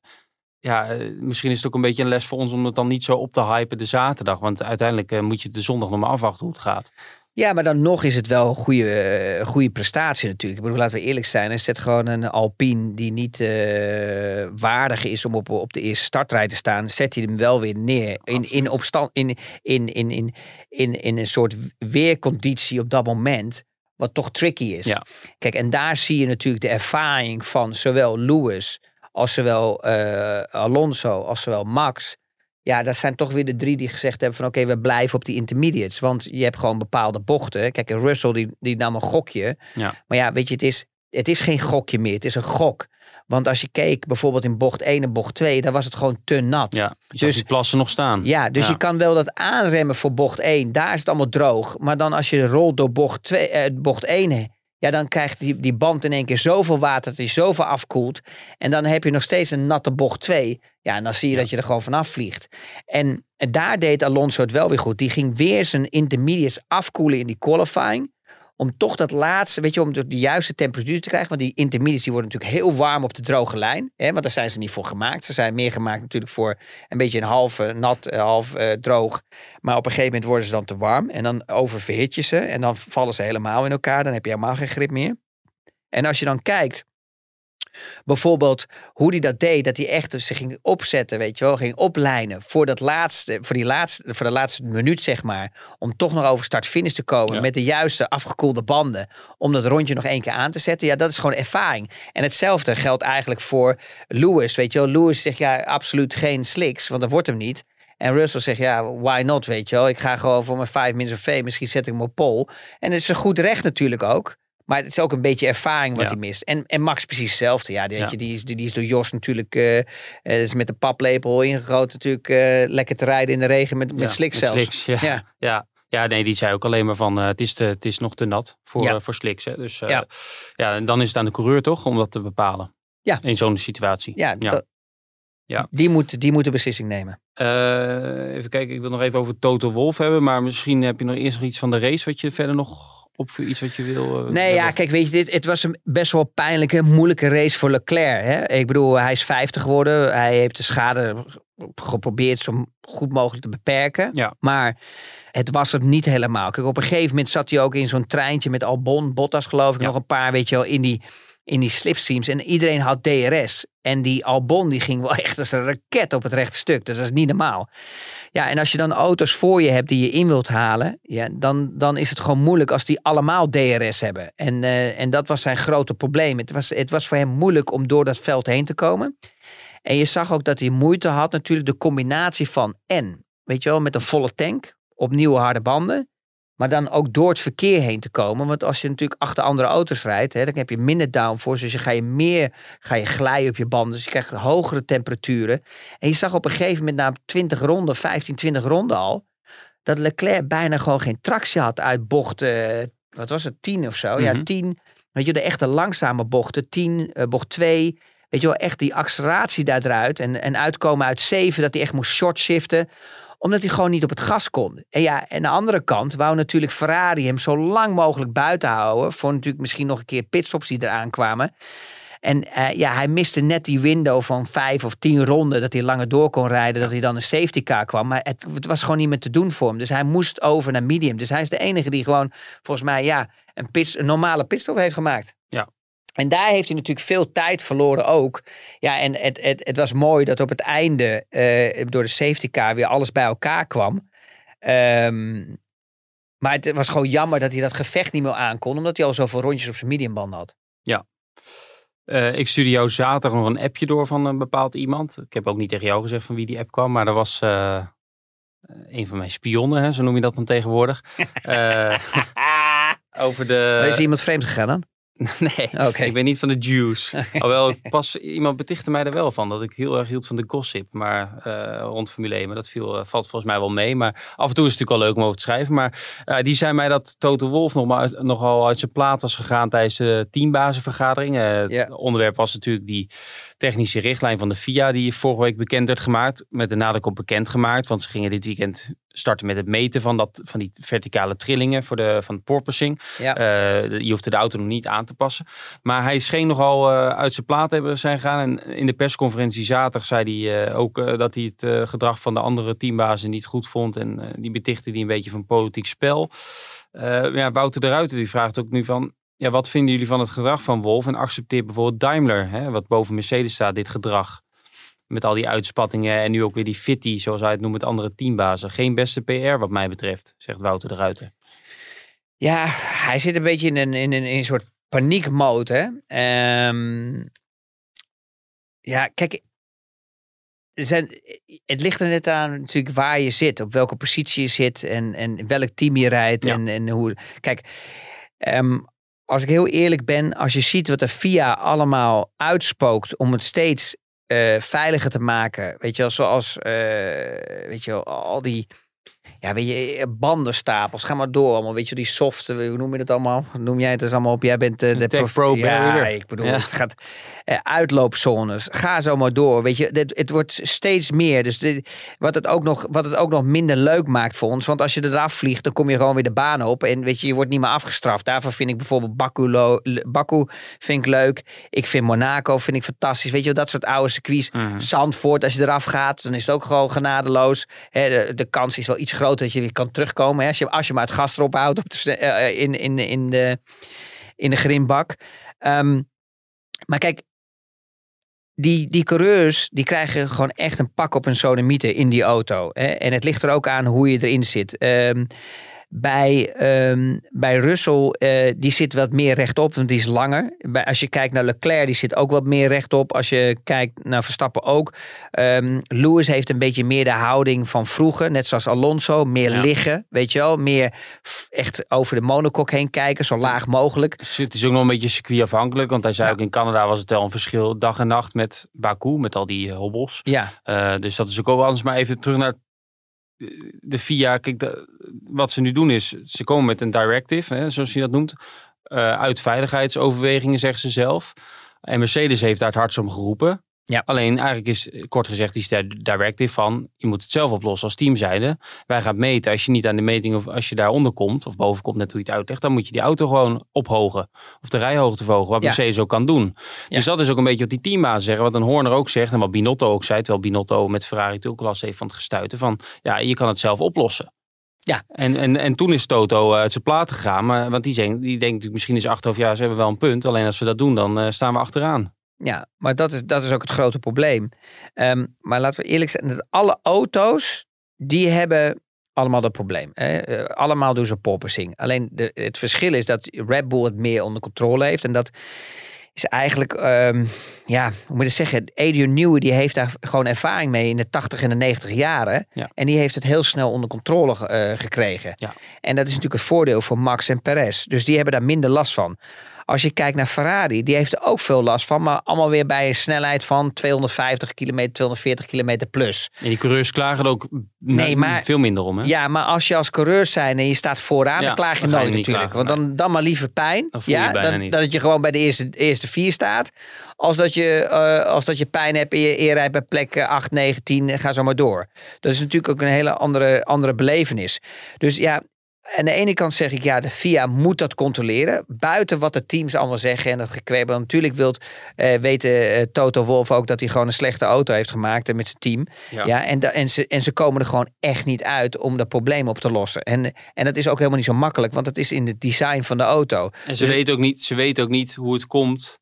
ja, eh, misschien is het ook een beetje een les voor ons om het dan niet zo op te hypen de zaterdag. Want uiteindelijk eh, moet je de zondag nog maar afwachten hoe het gaat. Ja, maar dan nog is het wel een goede, eh, goede prestatie natuurlijk. Ik bedoel, laten we eerlijk zijn. Er zit gewoon een Alpine die niet eh, waardig is om op, op de eerste startrij te staan. Zet hij hem wel weer neer. In, in, opstand, in, in, in, in, in, in een soort weerconditie op dat moment. Wat toch tricky is. Ja. Kijk, en daar zie je natuurlijk de ervaring van zowel Lewis als zowel eh, Alonso als zowel Max. Ja, dat zijn toch weer de drie die gezegd hebben van oké, we blijven op die intermediates. Want je hebt gewoon bepaalde bochten. Kijk, Russell die, die nam een gokje. Ja. Maar ja, weet je, het is, het is geen gokje meer. Het is een gok. Want als je keek bijvoorbeeld in bocht 1 en bocht 2, daar was het gewoon te nat. Ja, Dus- die plassen nog staan. Ja, dus Ja. je kan wel dat aanremmen voor bocht 1. Daar is het allemaal droog. Maar dan als je rolt door bocht, 2, eh, bocht 1, ja, dan krijgt die, die band in één keer zoveel water dat hij zoveel afkoelt. En dan heb je nog steeds een natte bocht 2. Ja, en dan zie je dat je er gewoon vanaf vliegt. En, en daar deed Alonso het wel weer goed. Die ging weer zijn intermediates afkoelen in die qualifying. Om toch dat laatste, weet je, om de, juiste temperatuur te krijgen. Want die intermediates die worden natuurlijk heel warm op de droge lijn. Hè, want daar zijn ze niet voor gemaakt. Ze zijn meer gemaakt natuurlijk voor een beetje een half eh, nat, eh, half eh, droog. Maar op een gegeven moment worden ze dan te warm. En dan oververhit je ze. En dan vallen ze helemaal in elkaar. Dan heb je helemaal geen grip meer. En als je dan kijkt, bijvoorbeeld hoe hij dat deed, dat hij echt dus zich ging opzetten, weet je wel, ging oplijnen voor dat laatste, voor die laatste, voor de laatste minuut zeg maar, om toch nog over start-finish te komen Ja. met de juiste afgekoelde banden, om dat rondje nog één keer aan te zetten. Ja, dat is gewoon ervaring. En hetzelfde geldt eigenlijk voor Lewis, weet je wel. Lewis zegt ja, absoluut geen slicks, want dat wordt hem niet. En Russell zegt, ja, why not, weet je wel. Ik ga gewoon voor mijn 5 minus of V, misschien zet ik hem op pol. En het is een goed recht natuurlijk ook. Maar het is ook een beetje ervaring wat Ja. hij mist. En, en Max precies hetzelfde. Ja, die, Ja. je, die, is, die is door Jos natuurlijk eh, is met de paplepel ingegoten natuurlijk eh, lekker te rijden in de regen met, met zelfs. slicks, ja. Ja. Ja. Nee, die zei ook alleen maar van, het, is te, het is nog te nat voor, voor slicks. Hè? Dus Ja. ja. en dan is het aan de coureur toch om dat te bepalen. Ja. In zo'n situatie. Ja, Ja. dat- Ja. Die, moet, die moet de beslissing nemen. Even kijken, ik wil nog even over Toto Wolf hebben. Maar misschien heb je nog eerst nog iets van de race wat je verder nog op iets wat je wil. eh, Nee, ja, kijk, weet je, dit, het was een best wel pijnlijke, moeilijke race voor Leclerc. Hè? Ik bedoel, hij is 50 geworden. Hij heeft de schade geprobeerd zo goed mogelijk te beperken. Ja. Maar het was het niet helemaal. Kijk, op een gegeven moment zat hij ook in zo'n treintje met Albon, Bottas geloof ik, Ja. nog een paar, weet je wel, in die, in die slipstreams. En iedereen had DRS. En die Albon, die ging wel echt als een raket op het rechte stuk. Dat is niet normaal. Ja, en als je dan auto's voor je hebt die je in wilt halen, ja, dan, dan is het gewoon moeilijk als die allemaal DRS hebben. En, eh, en dat was zijn grote probleem. Het was, het was voor hem moeilijk om door dat veld heen te komen. En je zag ook dat hij moeite had, natuurlijk de combinatie van en, weet je wel, met een volle tank op nieuwe harde banden. Maar dan ook door het verkeer heen te komen. Want als je natuurlijk achter andere auto's rijdt, hè, dan heb je minder downforce. Dus je ga je meer ga je glijden op je banden. Dus je krijgt hogere temperaturen. En je zag op een gegeven moment na 20 ronden, 15, 20 ronden al, dat Leclerc bijna gewoon geen tractie had uit bocht, eh, wat was het, 10 of zo. Ja, Mhm. 10, weet je, de echte langzame bochten, 10, eh, bocht 2. Weet je wel, echt die acceleratie daar eruit. En, en uitkomen uit 7, dat hij echt moest short shiften omdat hij gewoon niet op het gas kon. En ja, en aan de andere kant wou natuurlijk Ferrari hem zo lang mogelijk buiten houden. Voor natuurlijk misschien nog een keer pitstops die eraan kwamen. En eh, ja, hij miste net die window van vijf of tien ronden. Dat hij langer door kon rijden. Dat hij dan een safety car kwam. Maar het, het was gewoon niet meer te doen voor hem. Dus hij moest over naar medium. Dus hij is de enige die gewoon, volgens mij, ja, een, een normale pitstop heeft gemaakt. Ja. En daar heeft hij natuurlijk veel tijd verloren ook. Ja, en het, het, het was mooi dat op het einde eh, door de safety car weer alles bij elkaar kwam. Ehm, maar het was gewoon jammer dat hij dat gevecht niet meer aankon. Omdat hij al zoveel rondjes op zijn mediumband had. Eh, ik stuurde jou zaterdag nog een appje door van een bepaald iemand. Ik heb ook niet tegen jou gezegd van wie die app kwam, maar dat was eh, een van mijn spionnen, hè, zo noem je dat dan tegenwoordig. Over de. Is iemand vreemd gegaan dan? nee, ik ben niet van de juice. Alhoewel, pas, iemand betichtte mij er wel van dat ik heel erg hield van de gossip maar, eh, rond Formule 1. Maar dat viel, eh, valt volgens mij wel mee. Maar af en toe is het natuurlijk wel leuk om over te schrijven. Maar eh, die zei mij dat Toto Wolf nog maar nogal uit zijn plaat was gegaan tijdens de teambazenvergadering. Het onderwerp was natuurlijk die technische richtlijn van de FIA die vorige week bekend werd gemaakt. Met de nadruk op bekend gemaakt. Want ze gingen dit weekend starten met het meten van, dat, van die verticale trillingen voor de, van het porpoising. Ja. Eh, je hoefde de auto nog niet aan te passen. Maar hij scheen nogal eh, uit zijn plaat te hebben zijn gegaan. En in de persconferentie zaterdag zei hij eh, ook dat hij het gedrag van de andere teambazen niet goed vond. En die betichtte hij een beetje van politiek spel. Ja, Wouter de Ruiter die vraagt ook nu van... Ja, wat vinden jullie van het gedrag van Wolf? En accepteert bijvoorbeeld Daimler, hè, wat boven Mercedes staat, dit gedrag? Met al die uitspattingen en nu ook weer die fitty, zoals hij het noemt, met andere teambazen. Geen beste PR wat mij betreft, zegt Wouter de Ruiter. Ja, hij zit een beetje in een, in een, in een soort paniekmode. Hè? Ehm, ja, kijk. Zijn, het ligt er net aan natuurlijk waar je zit, op welke positie je zit en, en in welk team je rijdt. Ja. En, en hoe. Kijk, ehm, als ik heel eerlijk ben, als je ziet wat de FIA allemaal uitspookt om het steeds eh, veiliger te maken. Weet je wel, zoals eh, weet je wel, al die ja, weet je, bandenstapels, ga maar door allemaal. Weet je, die soft, eh, hoe noem je dat allemaal? Noem jij het dus allemaal op? Jij bent eh, de Tech Pro Ja, ik bedoel, Ja. het gaat eh, uitloopzones. Ga zo maar door. Weet je, het, het wordt steeds meer. Dus dit, wat, het ook nog, wat het ook nog minder leuk maakt voor ons. Want als je eraf vliegt, dan kom je gewoon weer de baan op. En weet je, je wordt niet meer afgestraft. Daarvoor vind ik bijvoorbeeld Baku, lo- Baku vind ik leuk. Ik vind Monaco vind ik fantastisch. Weet je, dat soort oude circuits. Mhm. Zandvoort, als je eraf gaat, dan is het ook gewoon genadeloos. De kans is wel iets groter dat je kan terugkomen. Hè, als, je, als je maar het gas erop houdt op de, eh, eh, in, in, in, de, in de grimbak. Ehm, maar kijk, die, die coureurs die krijgen gewoon echt een pak op een sodemieter in die auto. Hè? En het ligt er ook aan hoe je erin zit. Ehm, bij, ehm, bij Russell, eh, die zit wat meer rechtop, want die is langer. Bij, als je kijkt naar Leclerc, die zit ook wat meer rechtop. Als je kijkt naar Verstappen ook. Ehm, Lewis heeft een beetje meer de houding van vroeger, net zoals Alonso. Meer Ja. liggen, weet je wel. Meer echt over de monokok heen kijken, zo laag mogelijk. Het is ook nog een beetje circuitafhankelijk. Want hij zei Ja. ook in Canada was het wel een verschil dag en nacht met Baku. Met al die eh, hobbels. Ja, Eh, dus dat is ook wel anders. Maar even terug naar de, FIA, kijk, wat ze nu doen is, ze komen met een directive, hè, zoals je dat noemt, eh, uit veiligheidsoverwegingen, zeggen ze zelf. En Mercedes heeft daar het hardst om geroepen. Ja. Alleen eigenlijk is, kort gezegd, die de directive van, je moet het zelf oplossen als team zijnde. Wij gaan meten, als je niet aan de meting of als je daaronder komt, of boven komt, net hoe je het uitlegt, dan moet je die auto gewoon ophogen. Of de rijhoogte verhogen, wat Ja. Mercedes ook kan doen. Ja. Dus dat is ook een beetje wat die teambazen zeggen, wat een Horner ook zegt en wat Binotto ook zei, terwijl Binotto met Ferrari natuurlijk ook last heeft van het gestuiten, van ja, je kan het zelf oplossen. Ja. En, en, en toen is Toto eh, uit zijn platen gegaan, maar, want die, denkt, die denkt misschien is achterhoofd, ja, ze hebben wel een punt, alleen als we dat doen, dan eh, staan we achteraan. Ja, maar dat is, dat is ook het grote probleem. Ehm, maar laten we eerlijk zijn, dat alle auto's, die hebben allemaal dat probleem. Hè? Eh, allemaal doen ze porpoising. Alleen de, het verschil is dat Red Bull het meer onder controle heeft. En dat is eigenlijk, ehm, ja, hoe moet het zeggen? Adrian Newey die heeft daar gewoon ervaring mee in de 80 en de 90 jaren. Ja. En die heeft het heel snel onder controle eh, gekregen. Ja. En dat is natuurlijk een voordeel voor Max en Perez. Dus die hebben daar minder last van. Als je kijkt naar Ferrari, die heeft er ook veel last van. Maar allemaal weer bij een snelheid van 250 kilometer, 240 kilometer plus. En die coureurs klagen er ook Nee, maar- veel minder om, hè? Ja, maar als je als coureur zijn en je staat vooraan, Ja, dan klaag je nooit natuurlijk. klagen, Want dan, dan maar liever pijn. Dan ja, dan, dat je gewoon bij de eerste, eerste vier staat. Als dat, je, eh, als dat je pijn hebt en je eerrijdt bij plek eh, 8, 9, 10, eh, ga zo maar door. Dat is natuurlijk ook een hele andere, andere belevenis. Dus ja, aan de ene kant zeg ik ja, de FIA moet dat controleren. Buiten wat de teams allemaal zeggen en dat gekwebbel. Natuurlijk wilt, eh, weten eh, Toto Wolf ook dat hij gewoon een slechte auto heeft gemaakt eh, met zijn team. Ja. Ja. en, en, ze, en ze komen er gewoon echt niet uit om dat probleem op te lossen. En, en dat is ook helemaal niet zo makkelijk, want het is in het design van de auto. En ze, Dus- weten ook niet, ze weten ook niet hoe het komt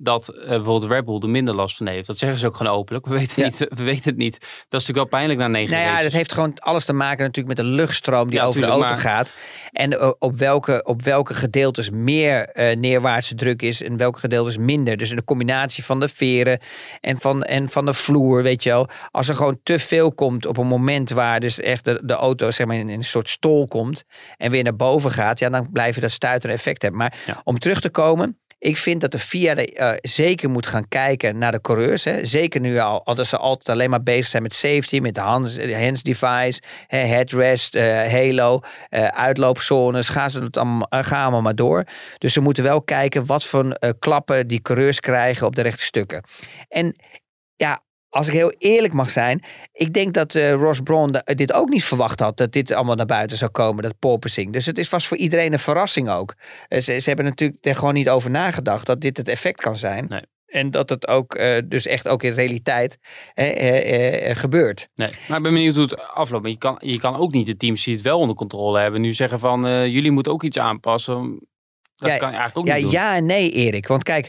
dat eh, bijvoorbeeld Red Bull er minder last van heeft. Dat zeggen ze ook gewoon openlijk. We weten, Ja. niet, we weten het niet. Dat is natuurlijk wel pijnlijk na negen Nou ja, races. dat heeft gewoon alles te maken natuurlijk met de luchtstroom die Ja, over de auto maar- gaat. En eh, op welke, op welke gedeeltes meer eh, neerwaartse druk is en welke gedeeltes minder. Dus de combinatie van de veren en van, en van de vloer, weet je wel. Als er gewoon te veel komt op een moment waar dus echt de, de auto zeg maar, in een soort stol komt en weer naar boven gaat, ja, dan blijf je dat stuitende effect hebben. Maar Ja. om terug te komen, ik vind dat de FIA eh, zeker moet gaan kijken naar de coureurs. Hè. Zeker nu al, al dat ze altijd alleen maar bezig zijn met safety, met de hands, hands device, hè, headrest, eh, halo, eh, uitloopzones. Gaan ze het allemaal, eh, gaan allemaal maar door. Dus ze moeten wel kijken wat voor eh, klappen die coureurs krijgen op de rechte stukken. En ja, als ik heel eerlijk mag zijn, ik denk dat eh, Ross Brawn da- dit ook niet verwacht had, dat dit allemaal naar buiten zou komen, dat porpoising. Dus het is, was voor iedereen een verrassing ook. Eh, Ze, ze hebben natuurlijk er gewoon niet over nagedacht dat dit het effect kan zijn. Nee. En dat het ook eh, dus echt ook in realiteit gebeurt. Nee, maar ik ben benieuwd hoe het afloopt. Maar je kan, je kan ook niet de teams die het wel onder controle hebben nu zeggen van jullie moeten ook iets aanpassen. Dat Ja, kan je eigenlijk ook Ja, niet doen. ja en nee, Erik. Want kijk,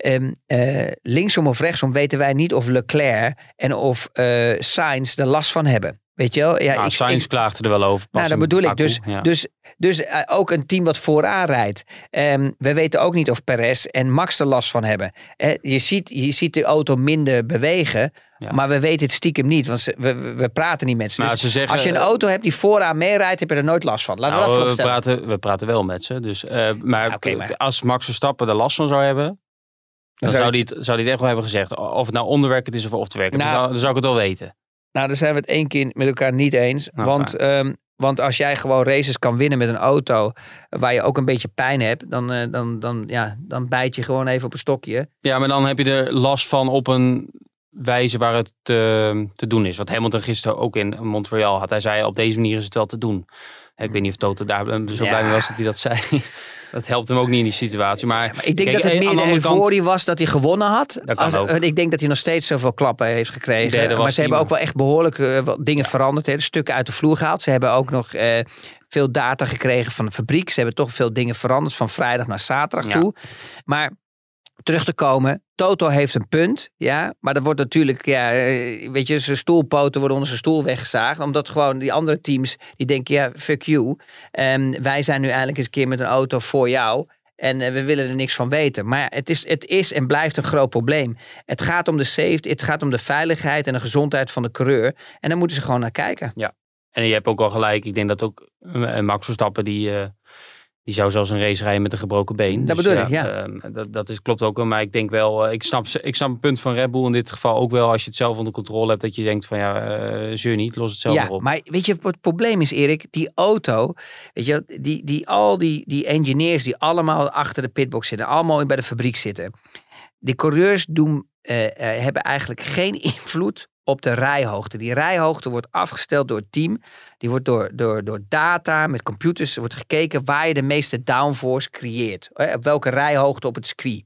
ehm, eh, linksom of rechtsom weten wij niet of Leclerc en of eh Sainz er last van hebben. Weet je wel? Ja, Nou, ik- Sainz klaagde er wel over. pas Nou, dat bedoel ik. Dus, ja. dus, dus eh, ook een team wat vooraan rijdt. Ehm, we weten ook niet of Perez en Max er last van hebben. Je, ziet, je ziet de auto minder bewegen. Ja. Maar we weten het stiekem niet. Want ze- we, we, we praten niet met ze. Dus ze zeggen, als je een auto hebt die vooraan meerijdt, heb je er nooit last van. Laten we Nou, dat we, voorstellen. praten, we praten wel met ze. Dus, maar, Ja, maar- als Max Verstappen er last van zou hebben, dan zou hij het, zou hij het echt wel hebben gezegd. Of het nou onderwerkend is of off te werken. Nou- dan, zou, dan zou ik het wel weten. Nou, daar zijn we het één keer met elkaar niet eens. Nou, want, ehm, want als jij gewoon races kan winnen met een auto waar je ook een beetje pijn hebt, dan, eh, dan, dan, ja, dan bijt je gewoon even op een stokje. Ja, maar dan heb je er last van op een wijze waar het te, te doen is. Wat Hamilton gisteren ook in Montreal had. Hij zei op deze manier is het wel te doen. Ik weet niet of Toto daar zo blij mee was dat hij dat zei. Dat helpt hem ook niet in die situatie. Maar, Maar ik denk kijk, dat het meer de kant- euforie was dat hij gewonnen had. Als- eh, Ik denk dat hij nog steeds zoveel klappen heeft gekregen. Maar ze hebben ook wel echt behoorlijk eh, wat dingen veranderd. Hè. Stukken uit de vloer gehaald. Ze hebben ook nog eh, veel data gekregen van de fabriek. Ze hebben toch veel dingen veranderd van vrijdag naar zaterdag Ja. toe. Maar terug te komen. Toto heeft een punt, ja. Maar er wordt natuurlijk, ja, eh, weet je, zijn stoelpoten worden onder zijn stoel weggezaagd. Omdat gewoon die andere teams, die denken, ja, fuck you. En wij zijn nu eindelijk eens een keer met een auto voor jou. En eh, we willen er niks van weten. Maar het is, het is en blijft een groot probleem. Het gaat om de safety, het gaat om de veiligheid en de gezondheid van de coureur. En daar moeten ze gewoon naar kijken. En je hebt ook wel gelijk. Ik denk dat ook eh, Max Verstappen die, die zou zelfs een race rijden met een gebroken been. Dat Dus bedoel ik, ja. ehm, dat, dat is, klopt ook wel. Maar ik denk wel, eh, ik snap, ik snap het punt van Red Bull in dit geval ook wel. Als je het zelf onder controle hebt, dat je denkt van ja, eh zeur niet, los het zelf ja, maar op. maar weet je wat het probleem is, Erik? Die auto, weet je, die, die, al die, die engineers die allemaal achter de pitbox zitten, allemaal bij de fabriek zitten. Die coureurs doen, eh, hebben eigenlijk geen invloed op de rijhoogte. Die rijhoogte wordt afgesteld door het team. Die wordt door, door, door data, met computers, wordt gekeken waar je de meeste downforce creëert. Op welke rijhoogte op het circuit.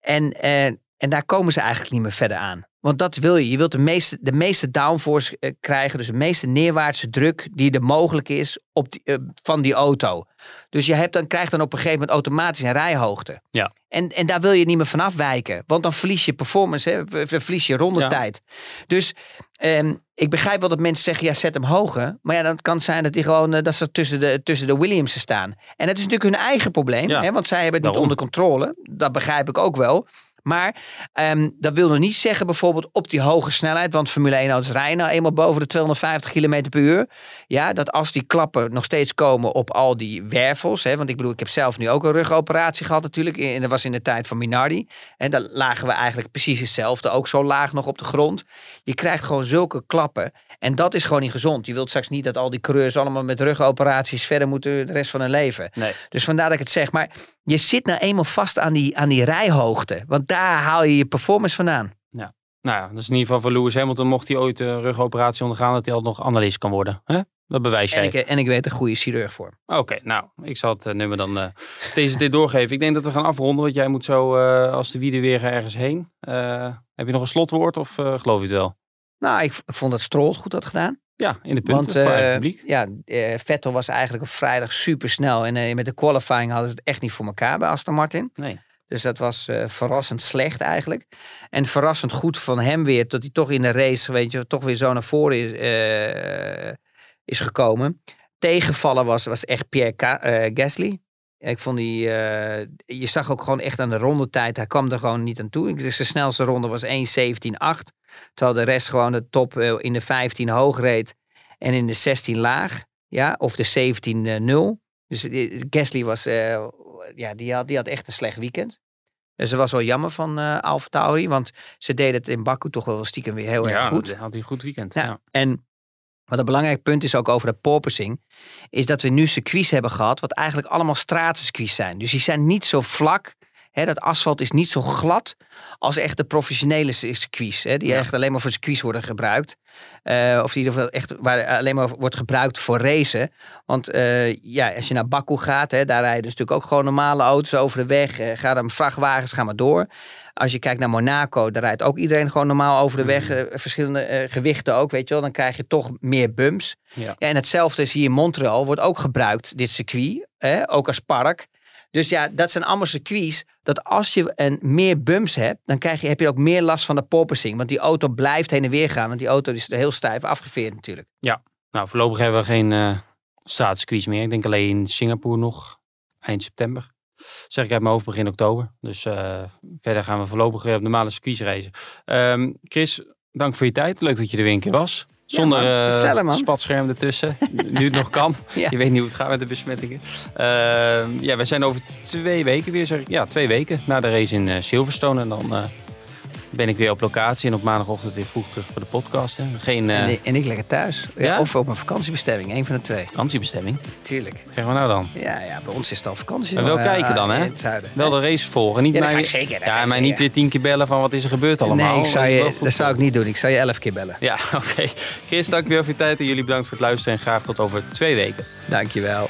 En, eh, en daar komen ze eigenlijk niet meer verder aan. Want dat wil je. Je wilt de meeste, de meeste downforce eh, krijgen. Dus de meeste neerwaartse druk die er mogelijk is op die, eh, van die auto. Dus je hebt dan, krijgt dan op een gegeven moment automatisch een rijhoogte. Ja. En, en daar wil je niet meer van afwijken. Want dan verlies je performance, hè, verlies je rondetijd. Dus ehm, ik begrijp wel dat mensen zeggen, ja, zet hem hoger. Maar ja, dan kan het zijn dat, die gewoon, eh, dat ze tussen de, tussen de Williamsen staan. En dat is natuurlijk hun eigen probleem. Ja. Hè, want zij hebben het niet onder controle. Dat begrijp ik ook wel. Maar ehm, dat wil nog niet zeggen bijvoorbeeld op die hoge snelheid. Want Formule 1 auto's rijden nou eenmaal boven de 250 km per uur. Ja, dat als die klappen nog steeds komen op al die wervels. Hè, want ik bedoel, ik heb zelf nu ook een rugoperatie gehad natuurlijk. En dat was in de tijd van Minardi. En daar lagen we eigenlijk precies hetzelfde. Ook zo laag nog op de grond. Je krijgt gewoon zulke klappen. En dat is gewoon niet gezond. Je wilt straks niet dat al die coureurs allemaal met rugoperaties verder moeten de rest van hun leven. Nee. Dus vandaar dat ik het zeg. Maar je zit nou eenmaal vast aan die, aan die rijhoogte. Want daar haal je je performance vandaan. Nou ja, dat is in ieder geval voor Lewis Hamilton, mocht hij ooit een rugoperatie ondergaan, dat hij al nog analist kan worden. Hè? Dat bewijs En jij. ik, en ik weet een goede chirurg voor. Oké, nou, ik zal het eh, nummer dan eh, deze dit doorgeven. Ik denk dat we gaan afronden, want jij moet zo eh, als de wieden weer ergens heen. Eh, heb je nog een slotwoord of eh, geloof je het wel? Nou, ik, ik vond dat Stroll het goed had gedaan. Ja, in de punten Want eh, eigen publiek. ja, eh, Vettel was eigenlijk op vrijdag super snel. En eh, met de qualifying hadden ze het echt niet voor elkaar bij Aston Martin. Nee. Dus dat was eh, verrassend slecht eigenlijk. En verrassend goed van hem weer. Dat hij toch in de race, weet je, toch weer zo naar voren is, eh, is gekomen. Tegenvallen was, was echt Pierre eh, Gasly. Ik vond die, je zag ook gewoon echt aan de rondetijd. Hij kwam er gewoon niet aan toe. Dus de snelste ronde was 1.17.8. Terwijl de rest gewoon de top in de 15 hoog reed. En in de 16 laag. Ja, of de 17.0. Dus Gasly was, ja, die had, die had echt een slecht weekend. Dus dat was wel jammer van eh Alfa Tauri. Want ze deden het in Baku toch wel stiekem weer heel erg ja, goed. dat had hij een goed weekend. Ja. Ja. En wat een belangrijk punt is ook over de porpoising, is dat we nu circuits hebben gehad, wat eigenlijk allemaal stratencircuits zijn. Dus die zijn niet zo vlak. Dat asfalt is niet zo glad als echt de professionele circuits. Die Ja. echt alleen maar voor circuits worden gebruikt. Eh, of in ieder geval echt waar alleen maar wordt gebruikt voor racen. Want eh, ja, als je naar Baku gaat, daar rijden dus natuurlijk ook gewoon normale auto's over de weg. Eh, gaan er vrachtwagens, gaan maar door. Als je kijkt naar Monaco, daar rijdt ook iedereen gewoon normaal over de weg. eh, verschillende gewichten ook, weet je wel. Dan krijg je toch meer bumps. Ja. en hetzelfde is hier in Montreal, wordt ook gebruikt, dit circuit. Hè, ook als park. Dus ja, dat zijn allemaal circuits. Dat als je een meer bumps hebt, dan krijg je, heb je ook meer last van de porpoising. Want die auto blijft heen en weer gaan. Want die auto is heel stijf afgeveerd natuurlijk. Nou, voorlopig hebben we geen eh staatsquiz meer. Ik denk alleen in Singapore nog, eind september. Zeg ik uit mijn hoofd, begin oktober. Dus eh, verder gaan we voorlopig weer op normale circuits reizen. Ehm, Chris, dank voor je tijd. Leuk dat je er weer een keer was. Zonder man. eh, man. spatscherm ertussen. nu het nog kan. Ja. Je weet niet hoe het gaat met de besmettingen. Ehm, ja, we zijn over twee weken weer, zeg. Ja, twee weken na de race in eh, Silverstone. En dan eh, ben ik weer op locatie. En op maandagochtend weer vroeg terug voor de podcast. Hè. Geen eh, En, ik- en ik lekker thuis. Ja, Ja? Of op een vakantiebestemming, een van de twee. vakantiebestemming. Tuurlijk. Krijgen we nou dan? Ja, ja, bij ons is het al vakantie. Maar wel Eh, kijken dan, eh, hè? Wel de race volgen. Niet Ja, mij, zeker, Ja, mij niet weer tien keer bellen van wat is er gebeurd allemaal. Nee, ik zou je, dat zou ik niet doen. Ik zou je elf keer bellen. Ja, oké. Chris, dank je wel voor je tijd. En jullie bedankt voor het luisteren. En graag tot over twee weken. Dankjewel.